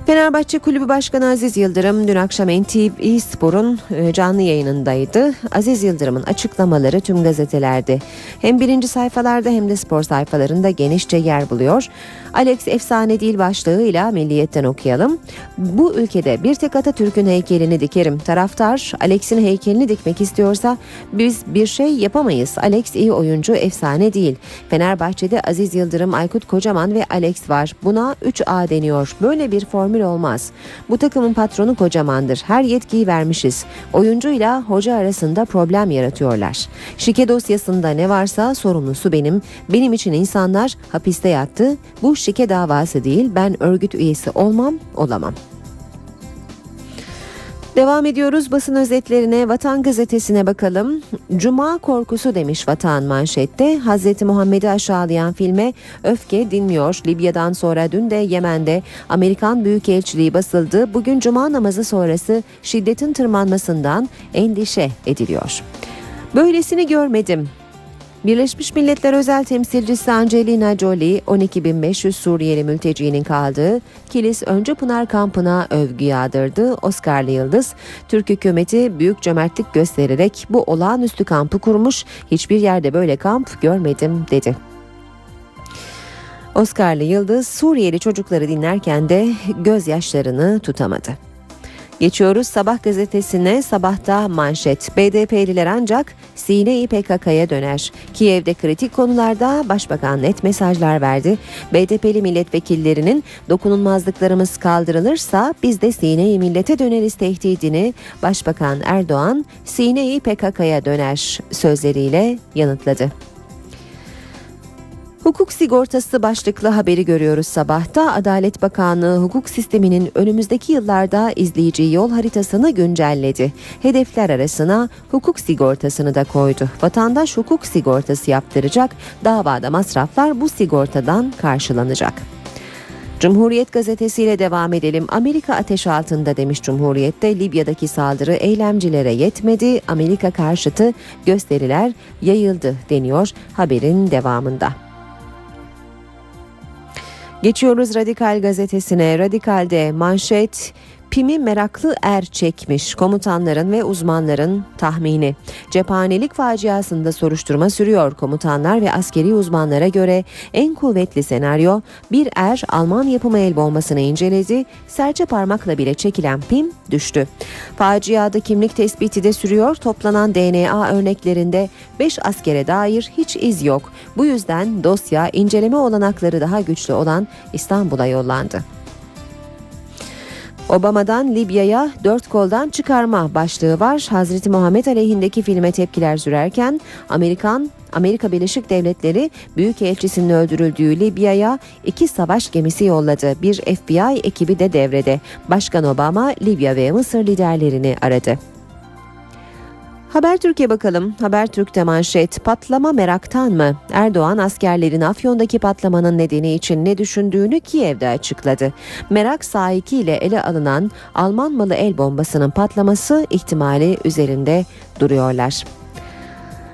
Fenerbahçe Kulübü Başkanı Aziz Yıldırım dün akşam NTV Spor'un e, canlı yayınındaydı. Aziz Yıldırım'ın açıklamaları tüm gazetelerde hem birinci sayfalarda hem de spor sayfalarında genişçe yer buluyor. Alex efsane değil başlığıyla Milliyet'ten okuyalım. Bu ülkede bir tek Atatürk'ün heykelini dikerim. Taraftar Alex'in heykelini dikmek istiyorsa biz bir şey yapamayız. Alex iyi oyuncu, efsane değil. Fenerbahçe'de Aziz Yıldırım, Aykut Kocaman ve Alex var. Buna 3A deniyor. Böyle bir formül olmaz. Bu takımın patronu Kocaman'dır. Her yetkiyi vermişiz. Oyuncuyla hoca arasında problem yaratıyorlar. Şike dosyasında ne varsa sorumlusu benim. Benim için insanlar hapiste yattı. Bu şike davası değil. Ben örgüt üyesi olmam, olamam. Devam ediyoruz basın özetlerine Vatan Gazetesi'ne bakalım. Cuma korkusu demiş Vatan manşette. Hazreti Muhammed'i aşağılayan filme öfke dinmiyor. Libya'dan sonra dün de Yemen'de Amerikan Büyükelçiliği basıldı. Bugün Cuma namazı sonrası şiddetin tırmanmasından endişe ediliyor. Böylesini görmedim. Birleşmiş Milletler Özel Temsilcisi Angelina Jolie, 12.500 Suriyeli mültecinin kaldığı Kilis Önce Pınar kampına övgü yağdırdı. Oscar'lı Yıldız, Türk hükümeti büyük cömertlik göstererek bu olağanüstü kampı kurmuş, hiçbir yerde böyle kamp görmedim dedi. Oscar'lı Yıldız Suriyeli çocukları dinlerken de gözyaşlarını tutamadı. Geçiyoruz Sabah gazetesine sabahta manşet. BDP'liler ancak Sine-i PKK'ya döner. Kiev'de kritik konularda başbakan net mesajlar verdi. BDP'li milletvekillerinin dokunulmazlıklarımız kaldırılırsa biz de Sine-i millete döneriz tehdidini Başbakan Erdoğan Sine-i PKK'ya döner sözleriyle yanıtladı. Hukuk sigortası başlıklı haberi görüyoruz sabahta. Adalet Bakanlığı hukuk sisteminin önümüzdeki yıllarda izleyeceği yol haritasını güncelledi. Hedefler arasına hukuk sigortasını da koydu. Vatandaş hukuk sigortası yaptıracak. Davada masraflar bu sigortadan karşılanacak. Cumhuriyet gazetesiyle devam edelim. Amerika ateş altında demiş Cumhuriyet'te Libya'daki saldırı eylemcilere yetmedi. Amerika karşıtı gösteriler yayıldı deniyor haberin devamında. Geçiyoruz Radikal gazetesine. Radikal'de manşet Pimi meraklı er çekmiş komutanların ve uzmanların tahmini. Cephanelik faciasında soruşturma sürüyor. Komutanlar ve askeri uzmanlara göre en kuvvetli senaryo bir er Alman yapımı el bombasını inceledi. Serçe parmakla bile çekilen pim düştü. Faciada kimlik tespiti de sürüyor. Toplanan DNA örneklerinde 5 askere dair hiç iz yok. Bu yüzden dosya inceleme olanakları daha güçlü olan İstanbul'a yollandı. Obama'dan Libya'ya dört koldan çıkarma başlığı var. Hazreti Muhammed aleyhindeki filme tepkiler sürerken Amerikan Amerika Birleşik Devletleri Büyükelçisinin öldürüldüğü Libya'ya iki savaş gemisi yolladı. Bir FBI ekibi de devrede. Başkan Obama Libya ve Mısır liderlerini aradı. Haber Türkiye bakalım. Haber Türk'te manşet patlama meraktan mı? Erdoğan askerlerin Afyon'daki patlamanın nedeni için ne düşündüğünü Kiev'de açıkladı. Merak sahiki ile ele alınan Alman malı el bombasının patlaması ihtimali üzerinde duruyorlar.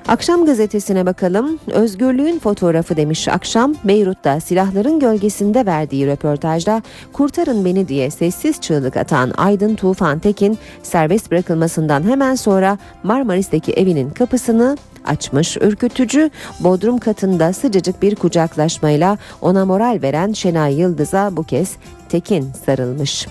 Akşam gazetesine bakalım. Özgürlüğün fotoğrafı demiş Akşam. Beyrut'ta silahların gölgesinde verdiği röportajda kurtarın beni diye sessiz çığlık atan Aydın Tufan Tekin serbest bırakılmasından hemen sonra Marmaris'teki evinin kapısını açmış. Ürkütücü bodrum katında sıcacık bir kucaklaşmayla ona moral veren Şenay Yıldız'a bu kez Tekin sarılmış.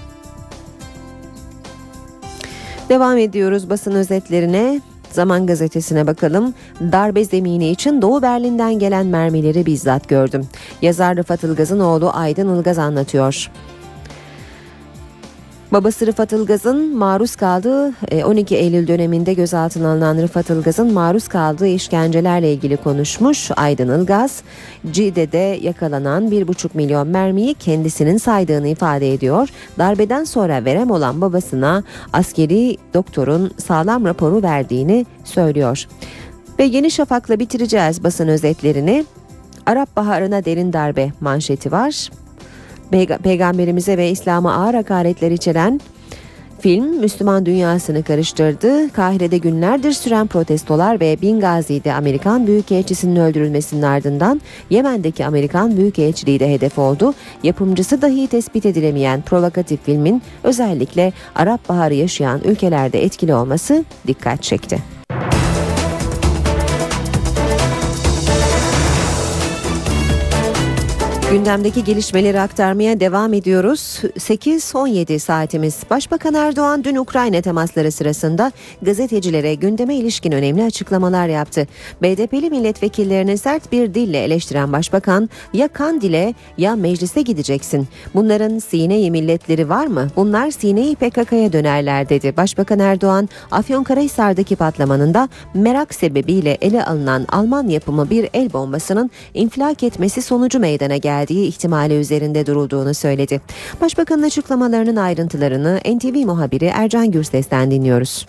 Devam ediyoruz basın özetlerine. Zaman gazetesine bakalım. Darbe zemini için Doğu Berlin'den gelen mermileri bizzat gördüm. Yazar Rıfat Ilgaz'ın oğlu Aydın Ilgaz anlatıyor. Babası Rıfat Ilgaz'ın maruz kaldığı 12 Eylül döneminde gözaltına alınan Rıfat Ilgaz'ın maruz kaldığı işkencelerle ilgili konuşmuş Aydın Ilgaz. Cide'de yakalanan 1,5 milyon mermiyi kendisinin saydığını ifade ediyor. Darbeden sonra verem olan babasına askeri doktorun sağlam raporu verdiğini söylüyor. Ve Yeni Şafak'la bitireceğiz basın özetlerini. Arap Baharı'na derin darbe manşeti var peygamberimize ve İslam'a ağır hakaretler içeren Film Müslüman dünyasını karıştırdı. Kahire'de günlerdir süren protestolar ve Bingazi'de Amerikan Büyükelçisi'nin öldürülmesinin ardından Yemen'deki Amerikan Büyükelçiliği de hedef oldu. Yapımcısı dahi tespit edilemeyen provokatif filmin özellikle Arap Baharı yaşayan ülkelerde etkili olması dikkat çekti. Gündemdeki gelişmeleri aktarmaya devam ediyoruz. 8-17 saatimiz. Başbakan Erdoğan dün Ukrayna temasları sırasında gazetecilere gündeme ilişkin önemli açıklamalar yaptı. BDP'li milletvekillerini sert bir dille eleştiren başbakan ya Kandil'e ya meclise gideceksin. Bunların sine milletleri var mı? Bunlar sine PKK'ya dönerler dedi. Başbakan Erdoğan Afyonkarahisar'daki patlamanın da merak sebebiyle ele alınan Alman yapımı bir el bombasının infilak etmesi sonucu meydana geldi geldiği ihtimali üzerinde durulduğunu söyledi. Başbakanın açıklamalarının ayrıntılarını NTV muhabiri Ercan Gürses'ten dinliyoruz.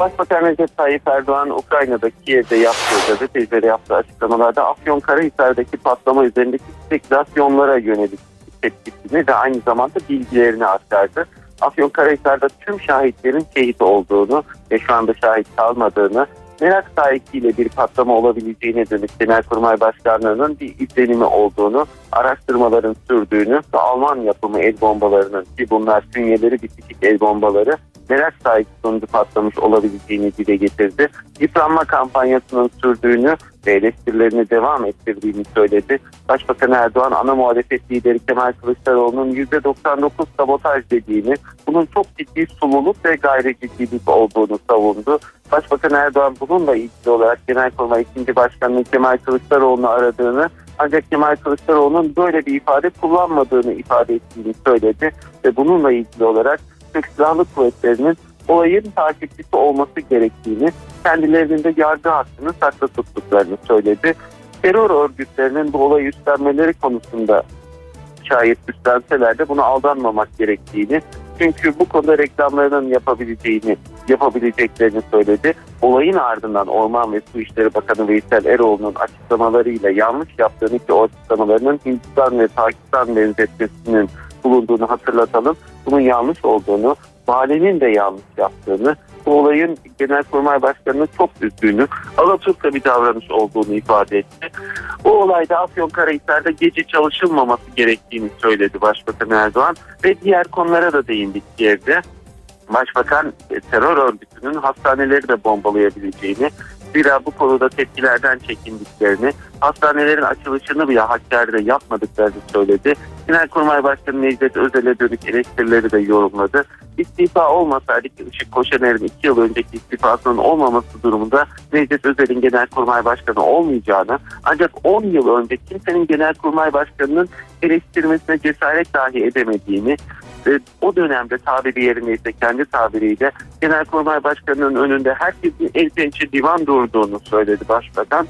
Başbakan Recep Tayyip Erdoğan Ukrayna'da Kiev'de yaptığı gazetecilere yaptığı açıklamalarda Afyonkarahisar'daki patlama üzerindeki spekülasyonlara yönelik tepkisini ve aynı zamanda bilgilerini aktardı. Afyonkarahisar'da tüm şahitlerin şehit olduğunu ve şu anda şahit kalmadığını merak sahikiyle bir patlama olabileceğine dönük Genelkurmay Başkanlığı'nın bir izlenimi olduğunu, araştırmaların sürdüğünü Alman yapımı el bombalarının ki bunlar sünyeleri bitişik el bombaları merak sahip sonucu patlamış olabileceğini dile getirdi. Yıpranma kampanyasının sürdüğünü ve eleştirilerini devam ettirdiğini söyledi. Başbakan Erdoğan ana muhalefet lideri Kemal Kılıçdaroğlu'nun %99 sabotaj dediğini, bunun çok ciddi sululuk ve gayri ciddilik olduğunu savundu. Başbakan Erdoğan bununla ilgili olarak Genelkurmay 2. Başkanı Kemal Kılıçdaroğlu'nu aradığını ancak Kemal Kılıçdaroğlu'nun böyle bir ifade kullanmadığını ifade ettiğini söyledi ve bununla ilgili olarak Türk Silahlı Kuvvetleri'nin olayın takipçisi olması gerektiğini, kendilerinin de yargı hakkını saklı tuttuklarını söyledi. Terör örgütlerinin bu olayı üstlenmeleri konusunda şayet üstlenseler de buna aldanmamak gerektiğini, çünkü bu konuda reklamlarının yapabileceğini, yapabileceklerini söyledi. Olayın ardından Orman ve Su İşleri Bakanı Veysel Eroğlu'nun açıklamalarıyla yanlış yaptığını ki o açıklamalarının Hindistan ve Pakistan benzetmesinin bulunduğunu hatırlatalım. Bunun yanlış olduğunu, vali'nin de yanlış yaptığını, bu olayın Genelkurmay Başkanı'nın çok üzdüğünü, Alaturka bir davranış olduğunu ifade etti. Bu olayda Afyonkarahisar'da gece çalışılmaması gerektiğini söyledi Başbakan Erdoğan ve diğer konulara da değindik Kiev'de. Başbakan e, terör örgütünün hastaneleri de bombalayabileceğini, zira bu konuda tepkilerden çekindiklerini, hastanelerin açılışını bile Hakkari'de yapmadıklarını söyledi. Genelkurmay Başkanı Necdet Özel'e dönük eleştirileri de yorumladı. İstifa olmasaydı Işık Koşaner'in iki yıl önceki istifasının olmaması durumunda Necdet Özel'in Genelkurmay Başkanı olmayacağını ancak 10 yıl önce kimsenin Genelkurmay Başkanı'nın eleştirmesine cesaret dahi edemediğini ve o dönemde tabiri yerindeyse kendi tabiriyle Genelkurmay Başkanı'nın önünde herkesin el pençe divan durduğunu söyledi Başbakan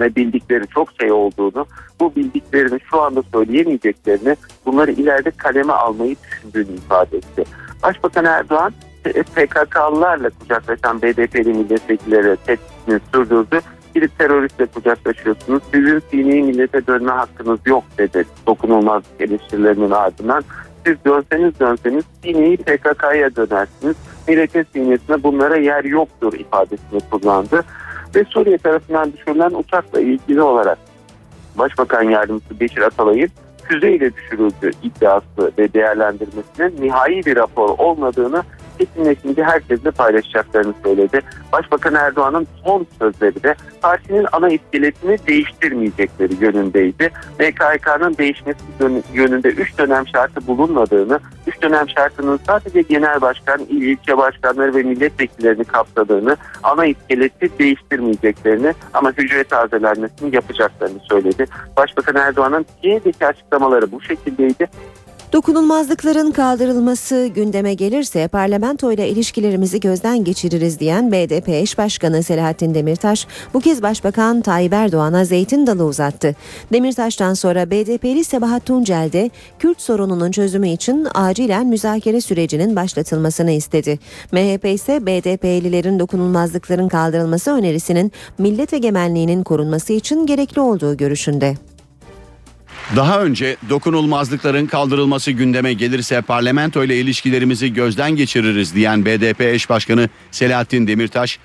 ve bildikleri çok şey olduğunu, bu bildiklerini şu anda söyleyemeyeceklerini, bunları ileride kaleme almayı düşündüğünü ifade etti. Başbakan Erdoğan PKK'lılarla kucaklaşan BDP'li milletvekilleri tepkisini sürdürdü. Gidip teröristle kucaklaşıyorsunuz. Sizin sini millete dönme hakkınız yok dedi dokunulmaz eleştirilerinin ardından. Siz dönseniz dönseniz sineyi PKK'ya dönersiniz. Milletin sinesine bunlara yer yoktur ifadesini kullandı ve Suriye tarafından düşürülen uçakla ilgili olarak Başbakan Yardımcısı Beşir Atalay'ın füzeyle düşürüldüğü iddiası ve değerlendirmesinin nihai bir rapor olmadığını kesinleşince herkesle paylaşacaklarını söyledi. Başbakan Erdoğan'ın son sözleri de partinin ana iskeletini değiştirmeyecekleri yönündeydi. MKYK'nın değişmesi yönünde 3 dönem şartı bulunmadığını, 3 dönem şartının sadece genel başkan, il ilçe başkanları ve milletvekillerini kapsadığını, ana iskeleti değiştirmeyeceklerini ama hücre tazelenmesini yapacaklarını söyledi. Başbakan Erdoğan'ın Kiev'deki açıklamaları bu şekildeydi. Dokunulmazlıkların kaldırılması gündeme gelirse parlamento ile ilişkilerimizi gözden geçiririz diyen BDP eş başkanı Selahattin Demirtaş bu kez Başbakan Tayyip Erdoğan'a zeytin dalı uzattı. Demirtaş'tan sonra BDP'li Sebahat Tuncel de Kürt sorununun çözümü için acilen müzakere sürecinin başlatılmasını istedi. MHP ise BDP'lilerin dokunulmazlıkların kaldırılması önerisinin millet egemenliğinin korunması için gerekli olduğu görüşünde. Daha önce dokunulmazlıkların kaldırılması gündeme gelirse parlamento ile ilişkilerimizi gözden geçiririz diyen BDP eş başkanı Selahattin Demirtaş,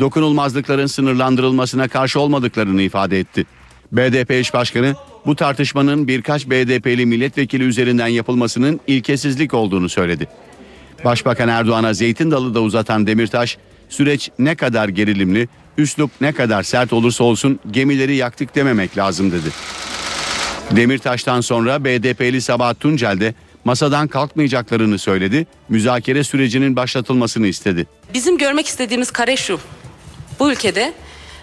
dokunulmazlıkların sınırlandırılmasına karşı olmadıklarını ifade etti. BDP eş başkanı bu tartışmanın birkaç BDP'li milletvekili üzerinden yapılmasının ilkesizlik olduğunu söyledi. Başbakan Erdoğan'a zeytin dalı da uzatan Demirtaş, süreç ne kadar gerilimli, üslup ne kadar sert olursa olsun gemileri yaktık dememek lazım dedi. Demirtaş'tan sonra BDP'li Sabahat Tuncel de masadan kalkmayacaklarını söyledi, müzakere sürecinin başlatılmasını istedi. Bizim görmek istediğimiz kare şu, bu ülkede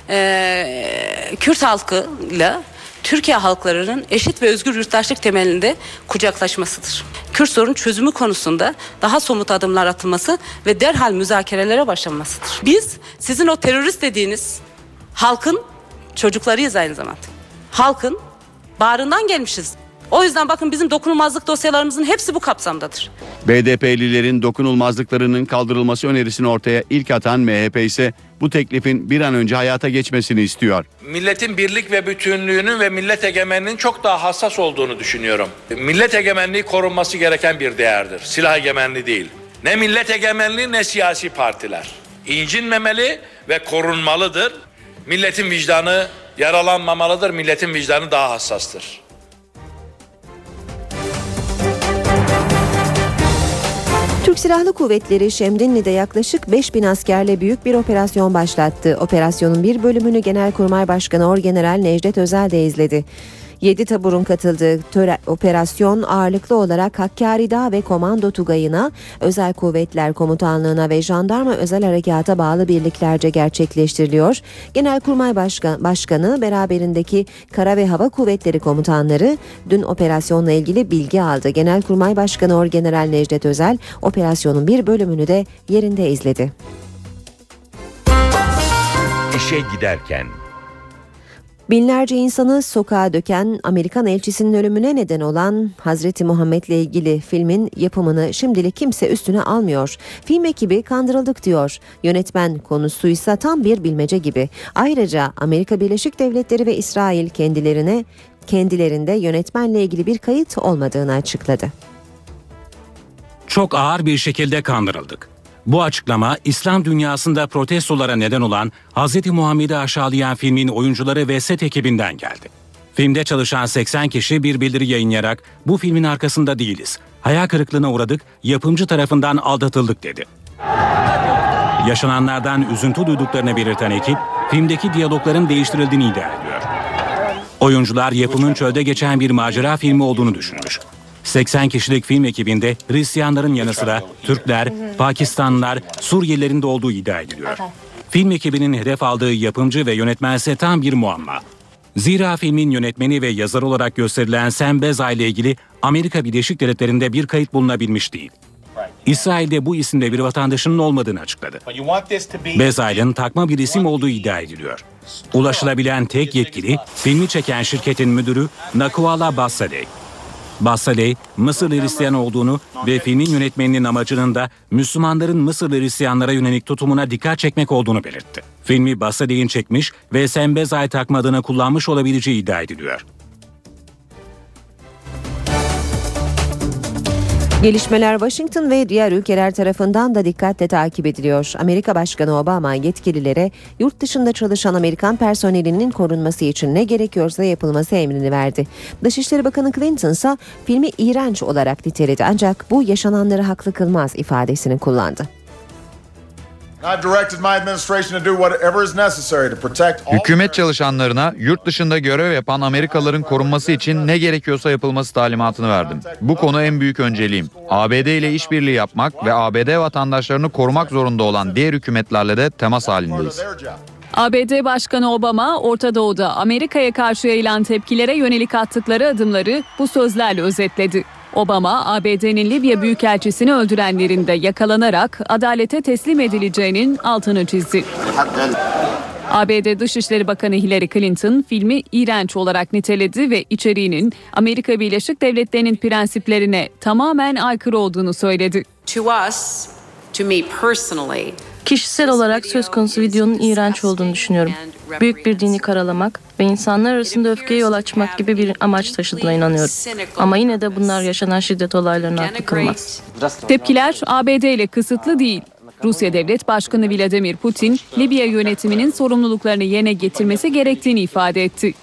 e, Kürt halkıyla Türkiye halklarının eşit ve özgür yurttaşlık temelinde kucaklaşmasıdır. Kürt sorun çözümü konusunda daha somut adımlar atılması ve derhal müzakerelere başlanmasıdır. Biz sizin o terörist dediğiniz halkın çocuklarıyız aynı zamanda. Halkın bağrından gelmişiz. O yüzden bakın bizim dokunulmazlık dosyalarımızın hepsi bu kapsamdadır. BDP'lilerin dokunulmazlıklarının kaldırılması önerisini ortaya ilk atan MHP ise bu teklifin bir an önce hayata geçmesini istiyor. Milletin birlik ve bütünlüğünün ve millet egemenliğinin çok daha hassas olduğunu düşünüyorum. Millet egemenliği korunması gereken bir değerdir. Silah egemenliği değil. Ne millet egemenliği ne siyasi partiler. incinmemeli ve korunmalıdır. Milletin vicdanı yaralanmamalıdır. Milletin vicdanı daha hassastır. Türk Silahlı Kuvvetleri Şemdinli'de yaklaşık 5000 askerle büyük bir operasyon başlattı. Operasyonun bir bölümünü Genelkurmay Başkanı Orgeneral Necdet Özel de izledi. 7 taburun katıldığı töre, operasyon ağırlıklı olarak Hakkari Dağ ve Komando Tugayı'na, Özel Kuvvetler Komutanlığı'na ve Jandarma Özel Harekata bağlı birliklerce gerçekleştiriliyor. Genelkurmay Başkan, Başkanı beraberindeki Kara ve Hava Kuvvetleri Komutanları dün operasyonla ilgili bilgi aldı. Genelkurmay Başkanı Orgeneral Necdet Özel operasyonun bir bölümünü de yerinde izledi. İşe giderken Binlerce insanı sokağa döken Amerikan elçisinin ölümüne neden olan Hazreti Muhammed'le ilgili filmin yapımını şimdilik kimse üstüne almıyor. Film ekibi kandırıldık diyor. Yönetmen konusuysa tam bir bilmece gibi. Ayrıca Amerika Birleşik Devletleri ve İsrail kendilerine kendilerinde yönetmenle ilgili bir kayıt olmadığını açıkladı. Çok ağır bir şekilde kandırıldık. Bu açıklama İslam dünyasında protestolara neden olan Hz. Muhammed'i aşağılayan filmin oyuncuları ve set ekibinden geldi. Filmde çalışan 80 kişi bir bildiri yayınlayarak bu filmin arkasında değiliz. Hayal kırıklığına uğradık, yapımcı tarafından aldatıldık dedi. Yaşananlardan üzüntü duyduklarını belirten ekip, filmdeki diyalogların değiştirildiğini iddia ediyor. Oyuncular yapımın çölde geçen bir macera filmi olduğunu düşünmüş. 80 kişilik film ekibinde Hristiyanların yanı sıra Türkler, Pakistanlılar, Suriyelilerin de olduğu iddia ediliyor. Film ekibinin hedef aldığı yapımcı ve yönetmense tam bir muamma. Zira filmin yönetmeni ve yazar olarak gösterilen Sam Beza ile ilgili Amerika Birleşik Devletleri'nde bir kayıt bulunabilmiş değil. İsrail'de bu isimde bir vatandaşının olmadığını açıkladı. Bezail'in takma bir isim olduğu iddia ediliyor. Ulaşılabilen tek yetkili filmi çeken şirketin müdürü Nakuala Bassadeh. Bassaley, Mısırlı Hristiyan olduğunu ve filmin yönetmeninin amacının da Müslümanların Mısırlı Hristiyanlara yönelik tutumuna dikkat çekmek olduğunu belirtti. Filmi Bassaley'in çekmiş ve Sembezay takmadığını kullanmış olabileceği iddia ediliyor. Gelişmeler Washington ve diğer ülkeler tarafından da dikkatle takip ediliyor. Amerika Başkanı Obama yetkililere yurt dışında çalışan Amerikan personelinin korunması için ne gerekiyorsa yapılması emrini verdi. Dışişleri Bakanı Clinton ise filmi iğrenç olarak niteledi ancak bu yaşananları haklı kılmaz ifadesini kullandı. Hükümet çalışanlarına yurt dışında görev yapan Amerikalıların korunması için ne gerekiyorsa yapılması talimatını verdim. Bu konu en büyük önceliğim. ABD ile işbirliği yapmak ve ABD vatandaşlarını korumak zorunda olan diğer hükümetlerle de temas halindeyiz. ABD Başkanı Obama, Orta Doğu'da Amerika'ya karşı yayılan tepkilere yönelik attıkları adımları bu sözlerle özetledi. Obama, ABD'nin Libya Büyükelçisini öldürenlerin de yakalanarak adalete teslim edileceğinin altını çizdi. ABD Dışişleri Bakanı Hillary Clinton filmi iğrenç olarak niteledi ve içeriğinin Amerika Birleşik Devletleri'nin prensiplerine tamamen aykırı olduğunu söyledi. To us, Kişisel olarak söz konusu videonun iğrenç olduğunu düşünüyorum. Büyük bir dini karalamak ve insanlar arasında öfkeye yol açmak gibi bir amaç taşıdığına inanıyorum. Ama yine de bunlar yaşanan şiddet olaylarına haklı kılmaz. Tepkiler ABD ile kısıtlı değil. Rusya Devlet Başkanı Vladimir Putin, Libya yönetiminin sorumluluklarını yerine getirmesi gerektiğini ifade etti.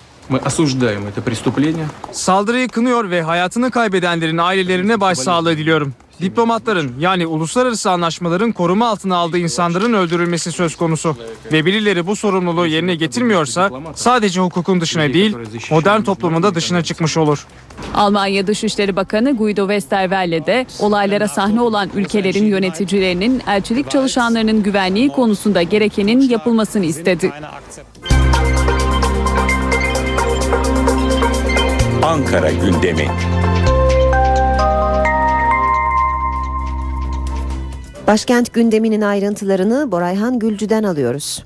Saldırıyı kınıyor ve hayatını kaybedenlerin ailelerine başsağlığı diliyorum. Diplomatların yani uluslararası anlaşmaların koruma altına aldığı insanların öldürülmesi söz konusu. Ve birileri bu sorumluluğu yerine getirmiyorsa sadece hukukun dışına değil modern toplumun da dışına çıkmış olur. Almanya Dışişleri Bakanı Guido Westerwelle de olaylara sahne olan ülkelerin yöneticilerinin elçilik çalışanlarının güvenliği konusunda gerekenin yapılmasını istedi. Ankara gündemi. Başkent gündeminin ayrıntılarını Borayhan Gülcü'den alıyoruz.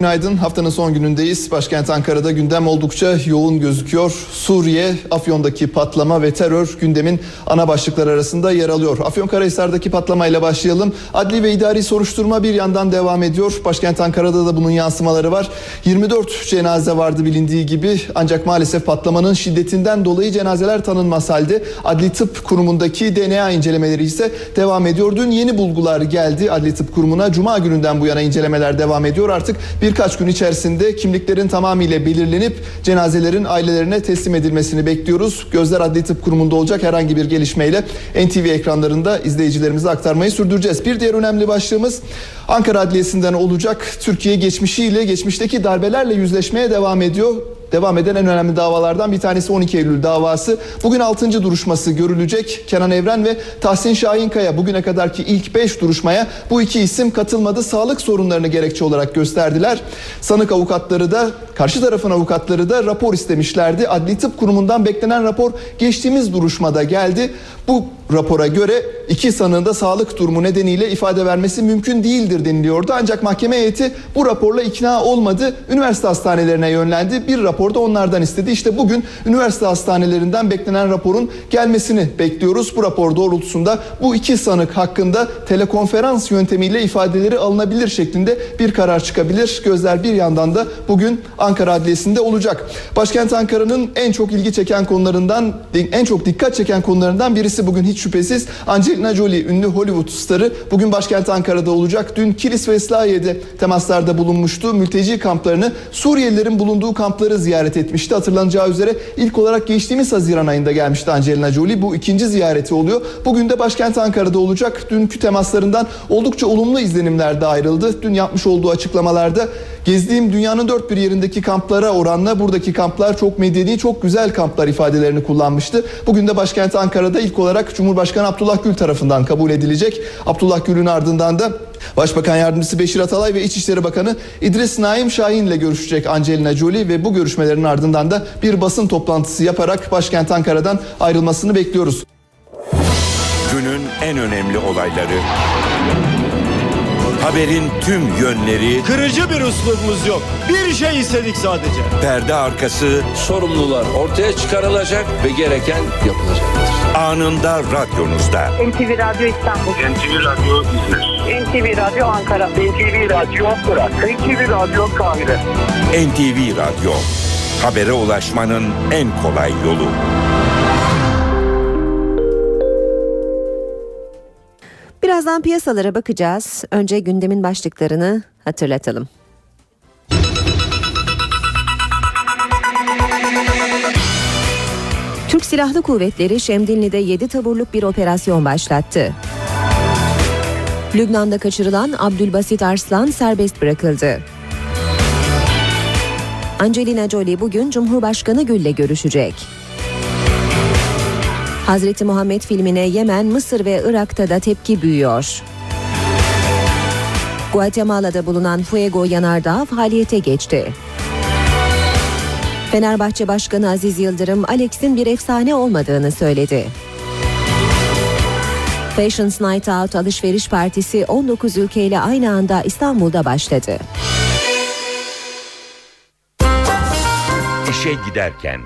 Günaydın. Haftanın son günündeyiz. Başkent Ankara'da gündem oldukça yoğun gözüküyor. Suriye, Afyon'daki patlama ve terör gündemin ana başlıkları arasında yer alıyor. Afyonkarahisar'daki patlamayla başlayalım. Adli ve idari soruşturma bir yandan devam ediyor. Başkent Ankara'da da bunun yansımaları var. 24 cenaze vardı bilindiği gibi ancak maalesef patlamanın şiddetinden dolayı cenazeler tanınmaz halde. Adli Tıp Kurumu'ndaki DNA incelemeleri ise devam ediyor. Dün yeni bulgular geldi Adli Tıp Kurumu'na. Cuma gününden bu yana incelemeler devam ediyor. Artık birkaç gün içerisinde kimliklerin tamamıyla belirlenip cenazelerin ailelerine teslim edilmesini bekliyoruz. Gözler Adli Tıp Kurumu'nda olacak herhangi bir gelişmeyle NTV ekranlarında izleyicilerimize aktarmayı sürdüreceğiz. Bir diğer önemli başlığımız Ankara Adliyesi'nden olacak. Türkiye geçmişiyle, geçmişteki darbelerle yüzleşmeye devam ediyor devam eden en önemli davalardan bir tanesi 12 Eylül davası. Bugün 6. duruşması görülecek. Kenan Evren ve Tahsin Şahinkaya bugüne kadarki ilk 5 duruşmaya bu iki isim katılmadı. Sağlık sorunlarını gerekçe olarak gösterdiler. Sanık avukatları da karşı tarafın avukatları da rapor istemişlerdi. Adli Tıp Kurumu'ndan beklenen rapor geçtiğimiz duruşmada geldi. Bu rapora göre iki sanığın da sağlık durumu nedeniyle ifade vermesi mümkün değildir deniliyordu. Ancak mahkeme heyeti bu raporla ikna olmadı. Üniversite hastanelerine yönlendi. Bir raporda onlardan istedi. İşte bugün üniversite hastanelerinden beklenen raporun gelmesini bekliyoruz. Bu rapor doğrultusunda bu iki sanık hakkında telekonferans yöntemiyle ifadeleri alınabilir şeklinde bir karar çıkabilir. Gözler bir yandan da bugün Ankara Adliyesi'nde olacak. Başkent Ankara'nın en çok ilgi çeken konularından, en çok dikkat çeken konularından birisi bugün hiç şüphesiz Angelina Jolie ünlü Hollywood starı bugün başkent Ankara'da olacak. Dün Kilis ve Islahiye'de temaslarda bulunmuştu. Mülteci kamplarını Suriyelilerin bulunduğu kampları ziyaret etmişti. Hatırlanacağı üzere ilk olarak geçtiğimiz Haziran ayında gelmişti Angelina Jolie. Bu ikinci ziyareti oluyor. Bugün de başkent Ankara'da olacak. Dünkü temaslarından oldukça olumlu izlenimler de ayrıldı. Dün yapmış olduğu açıklamalarda gezdiğim dünyanın dört bir yerindeki kamplara oranla buradaki kamplar çok medeni, çok güzel kamplar ifadelerini kullanmıştı. Bugün de başkent Ankara'da ilk olarak Cumhurbaşkanı Abdullah Gül tarafından kabul edilecek. Abdullah Gül'ün ardından da Başbakan Yardımcısı Beşir Atalay ve İçişleri Bakanı İdris Naim Şahin ile görüşecek Angelina Jolie ve bu görüşmelerin ardından da bir basın toplantısı yaparak başkent Ankara'dan ayrılmasını bekliyoruz. Günün en önemli olayları Haberin tüm yönleri Kırıcı bir üslubumuz yok. Bir şey istedik sadece. perde arkası sorumlular ortaya çıkarılacak ve gereken yapılacaktır. anında radyonuzda. NTV Radyo İstanbul. NTV Radyo İzmir. NTV Radyo Ankara. NTV Radyo Irak. NTV Radyo Kahire. NTV Radyo. Habere ulaşmanın en kolay yolu. Birazdan piyasalara bakacağız. Önce gündemin başlıklarını hatırlatalım. Türk Silahlı Kuvvetleri Şemdinli'de 7 taburluk bir operasyon başlattı. Lübnan'da kaçırılan Abdülbasit Arslan serbest bırakıldı. Angelina Jolie bugün Cumhurbaşkanı Gül'le görüşecek. Hazreti Muhammed filmine Yemen, Mısır ve Irak'ta da tepki büyüyor. Guatemala'da bulunan Fuego yanardağı faaliyete geçti. Fenerbahçe Başkanı Aziz Yıldırım, Alex'in bir efsane olmadığını söyledi. Fashions Night Out alışveriş partisi 19 ülkeyle aynı anda İstanbul'da başladı. İşe giderken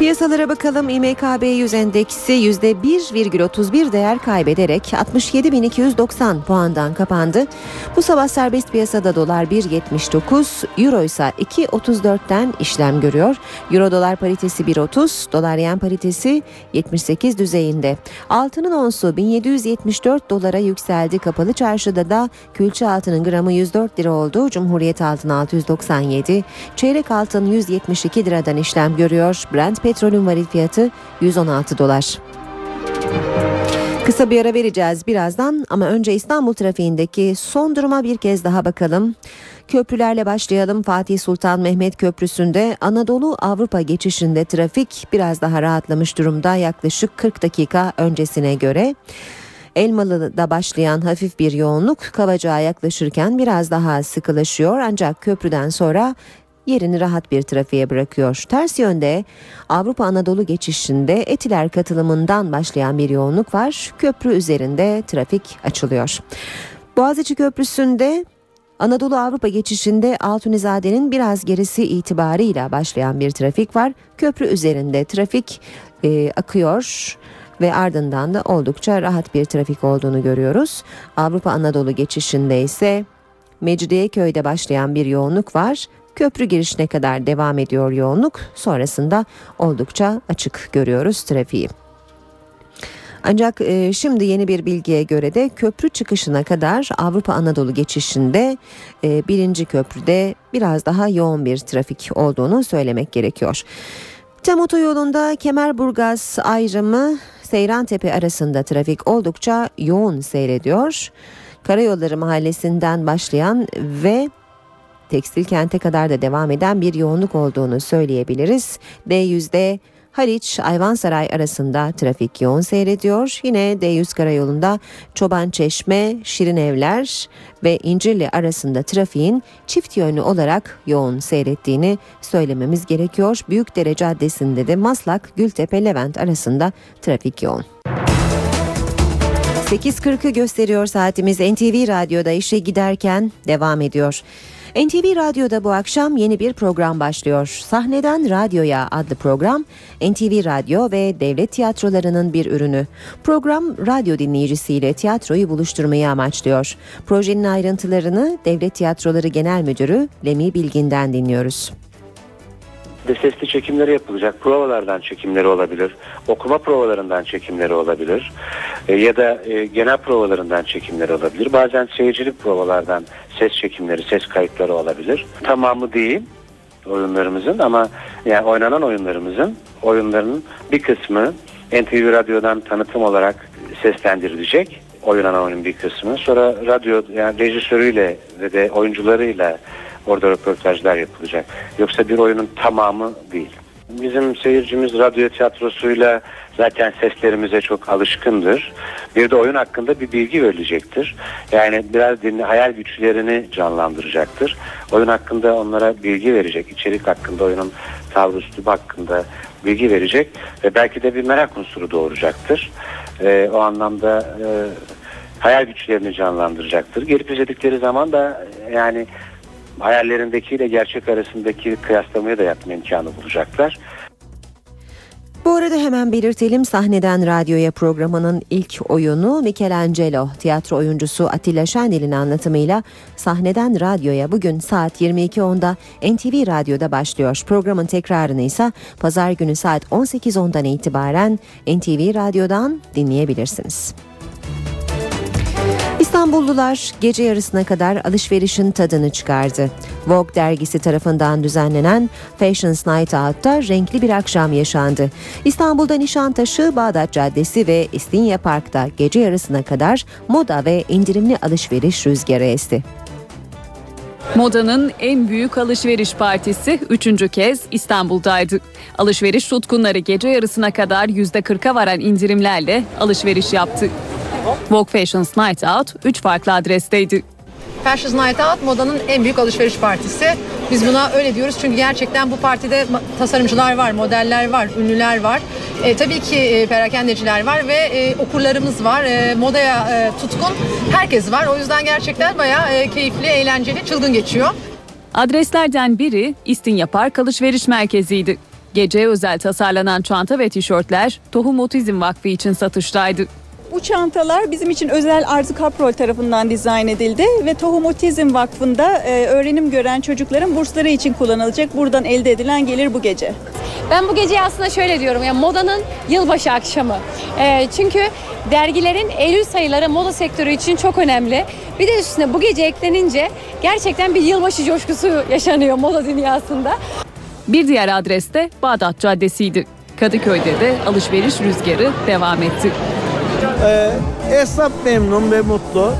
Piyasalara bakalım İMKB 100 endeksi %1,31 değer kaybederek 67.290 puandan kapandı. Bu sabah serbest piyasada dolar 1.79, euro ise 2.34'ten işlem görüyor. Euro dolar paritesi 1.30, dolar yen paritesi 78 düzeyinde. Altının onsu 1774 dolara yükseldi. Kapalı çarşıda da külçe altının gramı 104 lira oldu. Cumhuriyet altın 697, çeyrek altın 172 liradan işlem görüyor. Brent petrolün varil fiyatı 116 dolar. Kısa bir ara vereceğiz birazdan ama önce İstanbul trafiğindeki son duruma bir kez daha bakalım. Köprülerle başlayalım. Fatih Sultan Mehmet Köprüsü'nde Anadolu Avrupa geçişinde trafik biraz daha rahatlamış durumda yaklaşık 40 dakika öncesine göre. Elmalı'da başlayan hafif bir yoğunluk Kavacığa yaklaşırken biraz daha sıkılaşıyor ancak köprüden sonra yerini rahat bir trafiğe bırakıyor. Ters yönde Avrupa Anadolu geçişinde Etiler katılımından başlayan bir yoğunluk var. Köprü üzerinde trafik açılıyor. Boğaziçi Köprüsü'nde Anadolu Avrupa geçişinde Altunizade'nin biraz gerisi itibarıyla başlayan bir trafik var. Köprü üzerinde trafik e, akıyor ve ardından da oldukça rahat bir trafik olduğunu görüyoruz. Avrupa Anadolu geçişinde ise Mecidiyeköy'de başlayan bir yoğunluk var. Köprü girişine kadar devam ediyor yoğunluk. Sonrasında oldukça açık görüyoruz trafiği. Ancak e, şimdi yeni bir bilgiye göre de köprü çıkışına kadar Avrupa Anadolu geçişinde e, birinci köprüde biraz daha yoğun bir trafik olduğunu söylemek gerekiyor. Tem otoyolunda Kemerburgaz ayrımı Seyrantepe arasında trafik oldukça yoğun seyrediyor. Karayolları Mahallesi'nden başlayan ve tekstil kente kadar da devam eden bir yoğunluk olduğunu söyleyebiliriz. D100'de Haliç Ayvansaray arasında trafik yoğun seyrediyor. Yine D100 karayolunda Çoban Çeşme, Şirin Evler ve İncirli arasında trafiğin çift yönlü olarak yoğun seyrettiğini söylememiz gerekiyor. Büyükdere Caddesi'nde de Maslak Gültepe Levent arasında trafik yoğun. 8.40'ı gösteriyor saatimiz NTV Radyo'da işe giderken devam ediyor. NTV Radyo'da bu akşam yeni bir program başlıyor. Sahneden Radyoya adlı program NTV Radyo ve devlet tiyatrolarının bir ürünü. Program radyo dinleyicisiyle tiyatroyu buluşturmayı amaçlıyor. Projenin ayrıntılarını Devlet Tiyatroları Genel Müdürü Lemi Bilgin'den dinliyoruz de sesli çekimleri yapılacak. Provalardan çekimleri olabilir. Okuma provalarından çekimleri olabilir. E, ya da e, genel provalarından çekimleri olabilir. Bazen seyircilik provalardan ses çekimleri, ses kayıtları olabilir. Tamamı değil oyunlarımızın ama yani oynanan oyunlarımızın oyunların bir kısmı NTV Radyo'dan tanıtım olarak seslendirilecek. Oynanan oyunun bir kısmı. Sonra radyo yani rejisörüyle ve de oyuncularıyla Orada röportajlar yapılacak. Yoksa bir oyunun tamamı değil. Bizim seyircimiz radyo tiyatrosuyla zaten seslerimize çok alışkındır. Bir de oyun hakkında bir bilgi verilecektir. Yani biraz dinle, hayal güçlerini canlandıracaktır. Oyun hakkında onlara bilgi verecek. İçerik hakkında, oyunun tavrı üslubu hakkında bilgi verecek. Ve belki de bir merak unsuru doğuracaktır. Ee, o anlamda e, hayal güçlerini canlandıracaktır. Gelip izledikleri zaman da yani hayallerindekiyle gerçek arasındaki kıyaslamayı da yapma imkanı bulacaklar. Bu arada hemen belirtelim sahneden radyoya programının ilk oyunu Michelangelo tiyatro oyuncusu Atilla Şenel'in anlatımıyla sahneden radyoya bugün saat 22.10'da NTV Radyo'da başlıyor. Programın tekrarını ise pazar günü saat 18.10'dan itibaren NTV Radyo'dan dinleyebilirsiniz. İstanbullular gece yarısına kadar alışverişin tadını çıkardı. Vogue dergisi tarafından düzenlenen Fashions Night Out'ta renkli bir akşam yaşandı. İstanbul'da Nişantaşı, Bağdat Caddesi ve İstinye Park'ta gece yarısına kadar moda ve indirimli alışveriş rüzgarı esti. Modanın en büyük alışveriş partisi üçüncü kez İstanbul'daydı. Alışveriş tutkunları gece yarısına kadar %40'a varan indirimlerle alışveriş yaptı. Vogue Fashions Night Out 3 farklı adresteydi. Fashions Night Out modanın en büyük alışveriş partisi. Biz buna öyle diyoruz çünkü gerçekten bu partide tasarımcılar var, modeller var, ünlüler var. E, tabii ki e, perakendeciler var ve e, okurlarımız var. E, modaya e, tutkun herkes var. O yüzden gerçekten bayağı e, keyifli, eğlenceli, çılgın geçiyor. Adreslerden biri İstinye Park Alışveriş Merkezi'ydi. Geceye özel tasarlanan çanta ve tişörtler Tohum Otizm Vakfı için satıştaydı. Bu çantalar bizim için özel Arzu Kaprol tarafından dizayn edildi ve Tohum Otizm Vakfı'nda e, öğrenim gören çocukların bursları için kullanılacak. Buradan elde edilen gelir bu gece. Ben bu geceyi aslında şöyle diyorum ya modanın yılbaşı akşamı. E, çünkü dergilerin Eylül sayıları moda sektörü için çok önemli. Bir de üstüne bu gece eklenince gerçekten bir yılbaşı coşkusu yaşanıyor moda dünyasında. Bir diğer adres de Bağdat Caddesi'ydi. Kadıköy'de de alışveriş rüzgarı devam etti. Ee, esnaf memnun ve mutlu.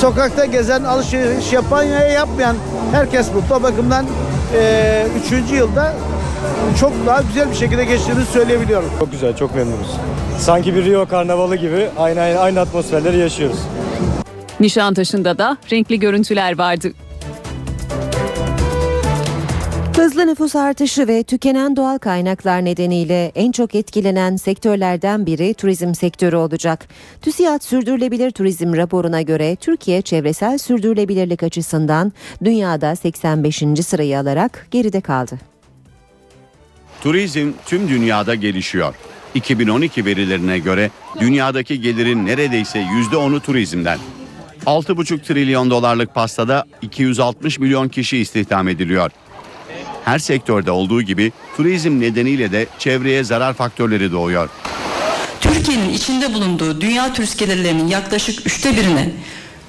Sokakta gezen, alışveriş yapan ve yapmayan herkes mutlu. O bakımdan e, üçüncü yılda çok daha güzel bir şekilde geçtiğini söyleyebiliyorum. Çok güzel, çok memnunuz. Sanki bir Rio karnavalı gibi aynı aynı, aynı atmosferleri yaşıyoruz. Nişantaşı'nda da renkli görüntüler vardı. Hızlı nüfus artışı ve tükenen doğal kaynaklar nedeniyle en çok etkilenen sektörlerden biri turizm sektörü olacak. TÜSİAD Sürdürülebilir Turizm raporuna göre Türkiye çevresel sürdürülebilirlik açısından dünyada 85. sırayı alarak geride kaldı. Turizm tüm dünyada gelişiyor. 2012 verilerine göre dünyadaki gelirin neredeyse %10'u turizmden. 6,5 trilyon dolarlık pastada 260 milyon kişi istihdam ediliyor. Her sektörde olduğu gibi turizm nedeniyle de çevreye zarar faktörleri doğuyor. Türkiye'nin içinde bulunduğu dünya turist gelirlerinin yaklaşık üçte birini,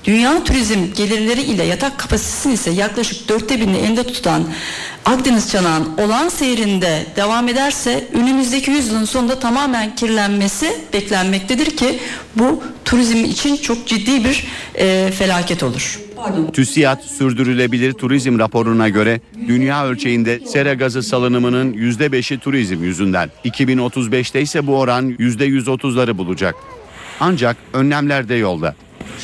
dünya turizm gelirleri ile yatak kapasitesini ise yaklaşık dörtte birini elinde tutan Akdeniz çanağın olan seyrinde devam ederse önümüzdeki yüzyılın sonunda tamamen kirlenmesi beklenmektedir ki bu turizm için çok ciddi bir e, felaket olur. TÜSİAD Sürdürülebilir Turizm raporuna göre dünya ölçeğinde sera gazı salınımının %5'i turizm yüzünden. 2035'te ise bu oran %130'ları bulacak. Ancak önlemler de yolda.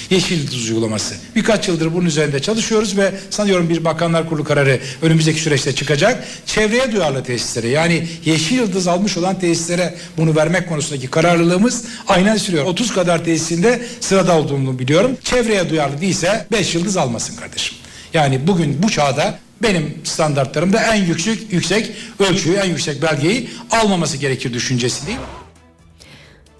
Yeşil Yıldız uygulaması. Birkaç yıldır bunun üzerinde çalışıyoruz ve sanıyorum bir bakanlar kurulu kararı önümüzdeki süreçte çıkacak. Çevreye duyarlı tesislere yani Yeşil Yıldız almış olan tesislere bunu vermek konusundaki kararlılığımız aynen sürüyor. 30 kadar tesisinde sırada olduğunu biliyorum. Çevreye duyarlı değilse 5 yıldız almasın kardeşim. Yani bugün bu çağda benim standartlarımda en yüksek yüksek ölçüyü, en yüksek belgeyi almaması gerekir düşüncesi değil?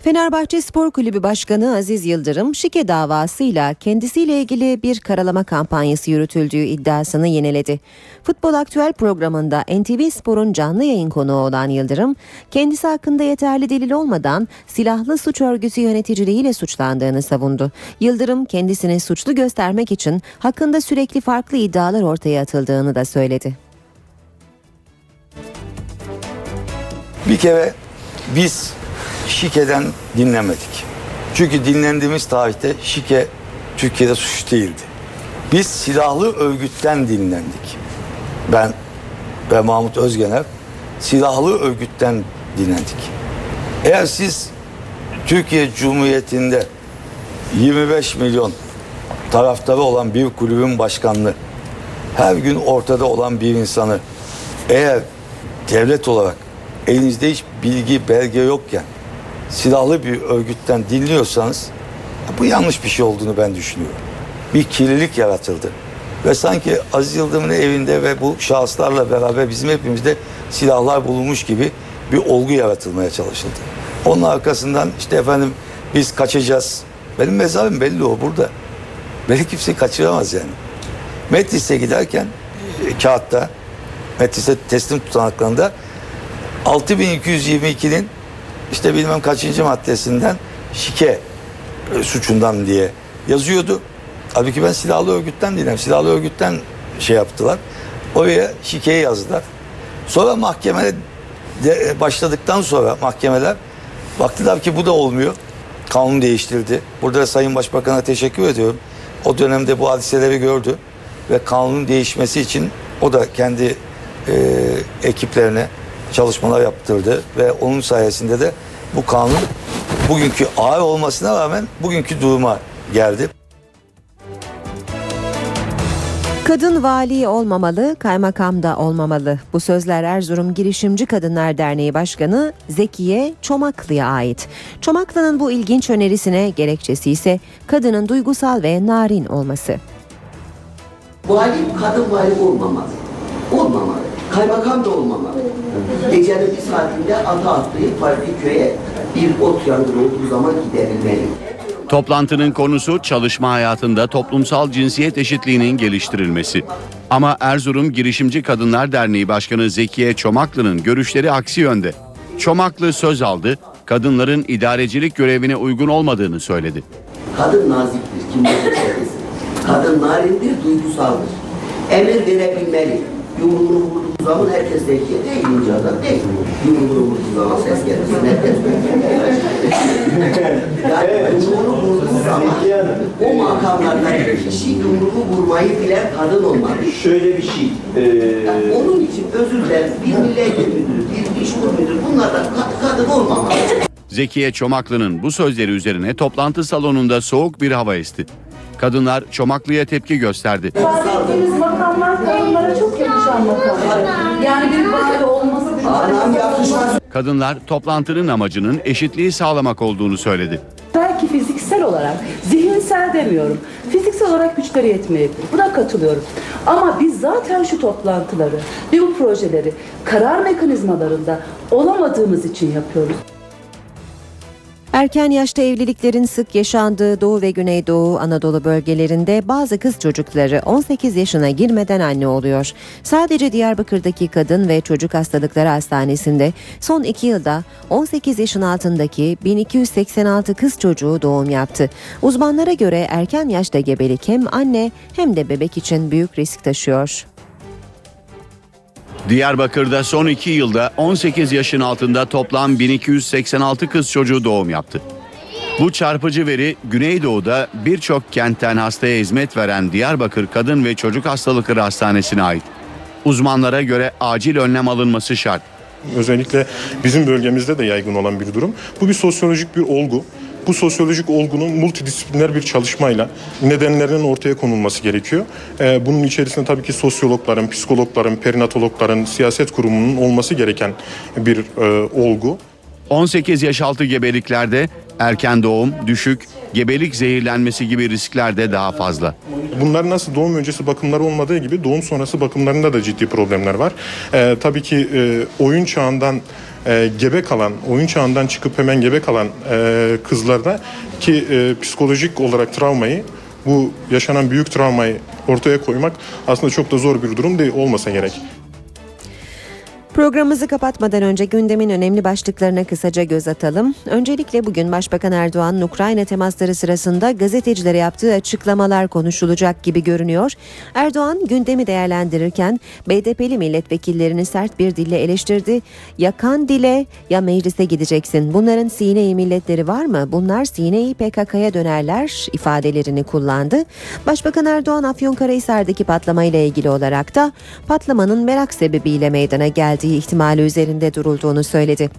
Fenerbahçe Spor Kulübü Başkanı Aziz Yıldırım şike davasıyla kendisiyle ilgili bir karalama kampanyası yürütüldüğü iddiasını yeniledi. Futbol Aktüel programında NTV Spor'un canlı yayın konuğu olan Yıldırım, kendisi hakkında yeterli delil olmadan silahlı suç örgütü yöneticiliğiyle suçlandığını savundu. Yıldırım kendisini suçlu göstermek için hakkında sürekli farklı iddialar ortaya atıldığını da söyledi. Bir kere biz şikeden dinlemedik. Çünkü dinlendiğimiz tarihte şike Türkiye'de suç değildi. Biz silahlı örgütten dinlendik. Ben ve Mahmut Özgener silahlı örgütten dinlendik. Eğer siz Türkiye Cumhuriyeti'nde 25 milyon taraftarı olan bir kulübün başkanlığı, her gün ortada olan bir insanı eğer devlet olarak elinizde hiç bilgi, belge yokken silahlı bir örgütten dinliyorsanız bu yanlış bir şey olduğunu ben düşünüyorum. Bir kirlilik yaratıldı. Ve sanki Aziz Yıldırım'ın evinde ve bu şahıslarla beraber bizim hepimizde silahlar bulunmuş gibi bir olgu yaratılmaya çalışıldı. Onun arkasından işte efendim biz kaçacağız. Benim mezarım belli o burada. Beni kimse kaçıramaz yani. Metris'e giderken e, kağıtta Metris'e teslim tutanaklarında 6222'nin işte bilmem kaçıncı maddesinden şike e, suçundan diye yazıyordu. Halbuki ben silahlı örgütten değilim. Silahlı örgütten şey yaptılar. Oraya şikeyi yazdılar. Sonra mahkemeye de başladıktan sonra mahkemeler baktılar ki bu da olmuyor. Kanun değiştirdi. Burada da Sayın Başbakan'a teşekkür ediyorum. O dönemde bu hadiseleri gördü ve kanunun değişmesi için o da kendi e, ekiplerine çalışmalar yaptırdı ve onun sayesinde de bu kanun bugünkü ağır olmasına rağmen bugünkü duruma geldi. Kadın vali olmamalı, kaymakam da olmamalı. Bu sözler Erzurum Girişimci Kadınlar Derneği Başkanı Zekiye Çomaklı'ya ait. Çomaklı'nın bu ilginç önerisine gerekçesi ise kadının duygusal ve narin olması. Vali kadın vali olmamalı. Olmamalı. Kaymakam da olmamalı. Gecenin bir saatinde ata atlayıp farklı köye bir ot yangını olduğu zaman giderilmeli. Toplantının konusu çalışma hayatında toplumsal cinsiyet eşitliğinin geliştirilmesi. Ama Erzurum Girişimci Kadınlar Derneği Başkanı Zekiye Çomaklı'nın görüşleri aksi yönde. Çomaklı söz aldı, kadınların idarecilik görevine uygun olmadığını söyledi. Kadın naziktir, kim desin. [LAUGHS] Kadın narindir, duygusaldır. Emir verebilmeli. Yumruğunu vurduğu zaman herkes zekiye değil, ince adam değil. Yumruğunu vurduğu zaman ses gelmesin, herkes Yani yumruğunu vurduğu zaman o makamlardaki kişi yumruğu vurmayı bilen kadın olmalı. Şöyle bir şey. Yani onun için özür dilerim, bir milletvekili müdürü, bir iş kur müdürü bunlardan kad- kadın olmamalı. Zekiye Çomaklı'nın bu sözleri üzerine toplantı salonunda soğuk bir hava esti. Kadınlar Çomaklı'ya tepki gösterdi. Bahsettiğiniz makamlar kadınlara çok yakışan makamlar. Yani bir olması Kadınlar toplantının amacının eşitliği sağlamak olduğunu söyledi. belki fiziksel olarak, zihinsel demiyorum. Fiziksel olarak güçleri yetmeyebilir. Buna katılıyorum. Ama biz zaten şu toplantıları ve bu projeleri karar mekanizmalarında olamadığımız için yapıyoruz. Erken yaşta evliliklerin sık yaşandığı Doğu ve Güneydoğu Anadolu bölgelerinde bazı kız çocukları 18 yaşına girmeden anne oluyor. Sadece Diyarbakır'daki Kadın ve Çocuk Hastalıkları Hastanesi'nde son 2 yılda 18 yaşın altındaki 1286 kız çocuğu doğum yaptı. Uzmanlara göre erken yaşta gebelik hem anne hem de bebek için büyük risk taşıyor. Diyarbakır'da son 2 yılda 18 yaşın altında toplam 1286 kız çocuğu doğum yaptı. Bu çarpıcı veri Güneydoğu'da birçok kentten hastaya hizmet veren Diyarbakır Kadın ve Çocuk Hastalıkları Hastanesi'ne ait. Uzmanlara göre acil önlem alınması şart. Özellikle bizim bölgemizde de yaygın olan bir durum. Bu bir sosyolojik bir olgu. Bu sosyolojik olgunun multidisipliner bir çalışmayla nedenlerinin ortaya konulması gerekiyor. Ee, bunun içerisinde tabii ki sosyologların, psikologların, perinatologların, siyaset kurumunun olması gereken bir e, olgu. 18 yaş altı gebeliklerde erken doğum, düşük, gebelik zehirlenmesi gibi riskler de daha fazla. Bunlar nasıl doğum öncesi bakımlar olmadığı gibi doğum sonrası bakımlarında da ciddi problemler var. Ee, tabii ki e, oyun çağından e, gebe kalan, oyun çağından çıkıp hemen gebe kalan e, kızlarda ki e, psikolojik olarak travmayı bu yaşanan büyük travmayı ortaya koymak aslında çok da zor bir durum değil olmasa gerek. Programımızı kapatmadan önce gündemin önemli başlıklarına kısaca göz atalım. Öncelikle bugün Başbakan Erdoğan'ın Ukrayna temasları sırasında gazetecilere yaptığı açıklamalar konuşulacak gibi görünüyor. Erdoğan gündemi değerlendirirken BDP'li milletvekillerini sert bir dille eleştirdi. Yakan dile ya meclise gideceksin. Bunların sine milletleri var mı? Bunlar sine PKK'ya dönerler ifadelerini kullandı. Başbakan Erdoğan Afyonkarahisar'daki patlamayla ilgili olarak da patlamanın merak sebebiyle meydana geldi geldiği ihtimali üzerinde durulduğunu söyledi.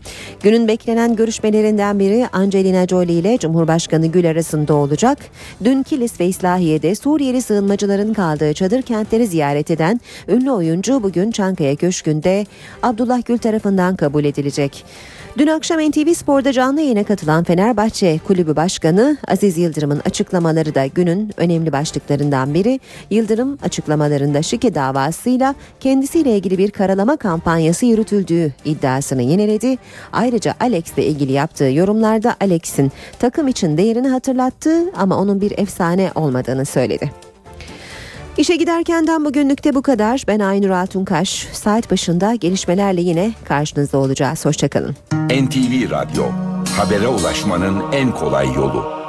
Günün beklenen görüşmelerinden biri Angelina Jolie ile Cumhurbaşkanı Gül arasında olacak. Dün Kilis ve İslahiye'de Suriyeli sığınmacıların kaldığı çadır kentleri ziyaret eden ünlü oyuncu bugün Çankaya Köşkü'nde Abdullah Gül tarafından kabul edilecek. Dün akşam NTV Spor'da canlı yayına katılan Fenerbahçe Kulübü Başkanı Aziz Yıldırım'ın açıklamaları da günün önemli başlıklarından biri. Yıldırım açıklamalarında şike davasıyla kendisiyle ilgili bir karalama kampanyası yürütüldüğü iddiasını yeniledi. Ayrıca Alex'le ilgili yaptığı yorumlarda Alex'in takım için değerini hatırlattı ama onun bir efsane olmadığını söyledi. İşe giderkenden bugünlükte bu kadar. Ben Aynur Altunkaş. Saat başında gelişmelerle yine karşınızda olacağız. Hoşçakalın. NTV Radyo, habere ulaşmanın en kolay yolu.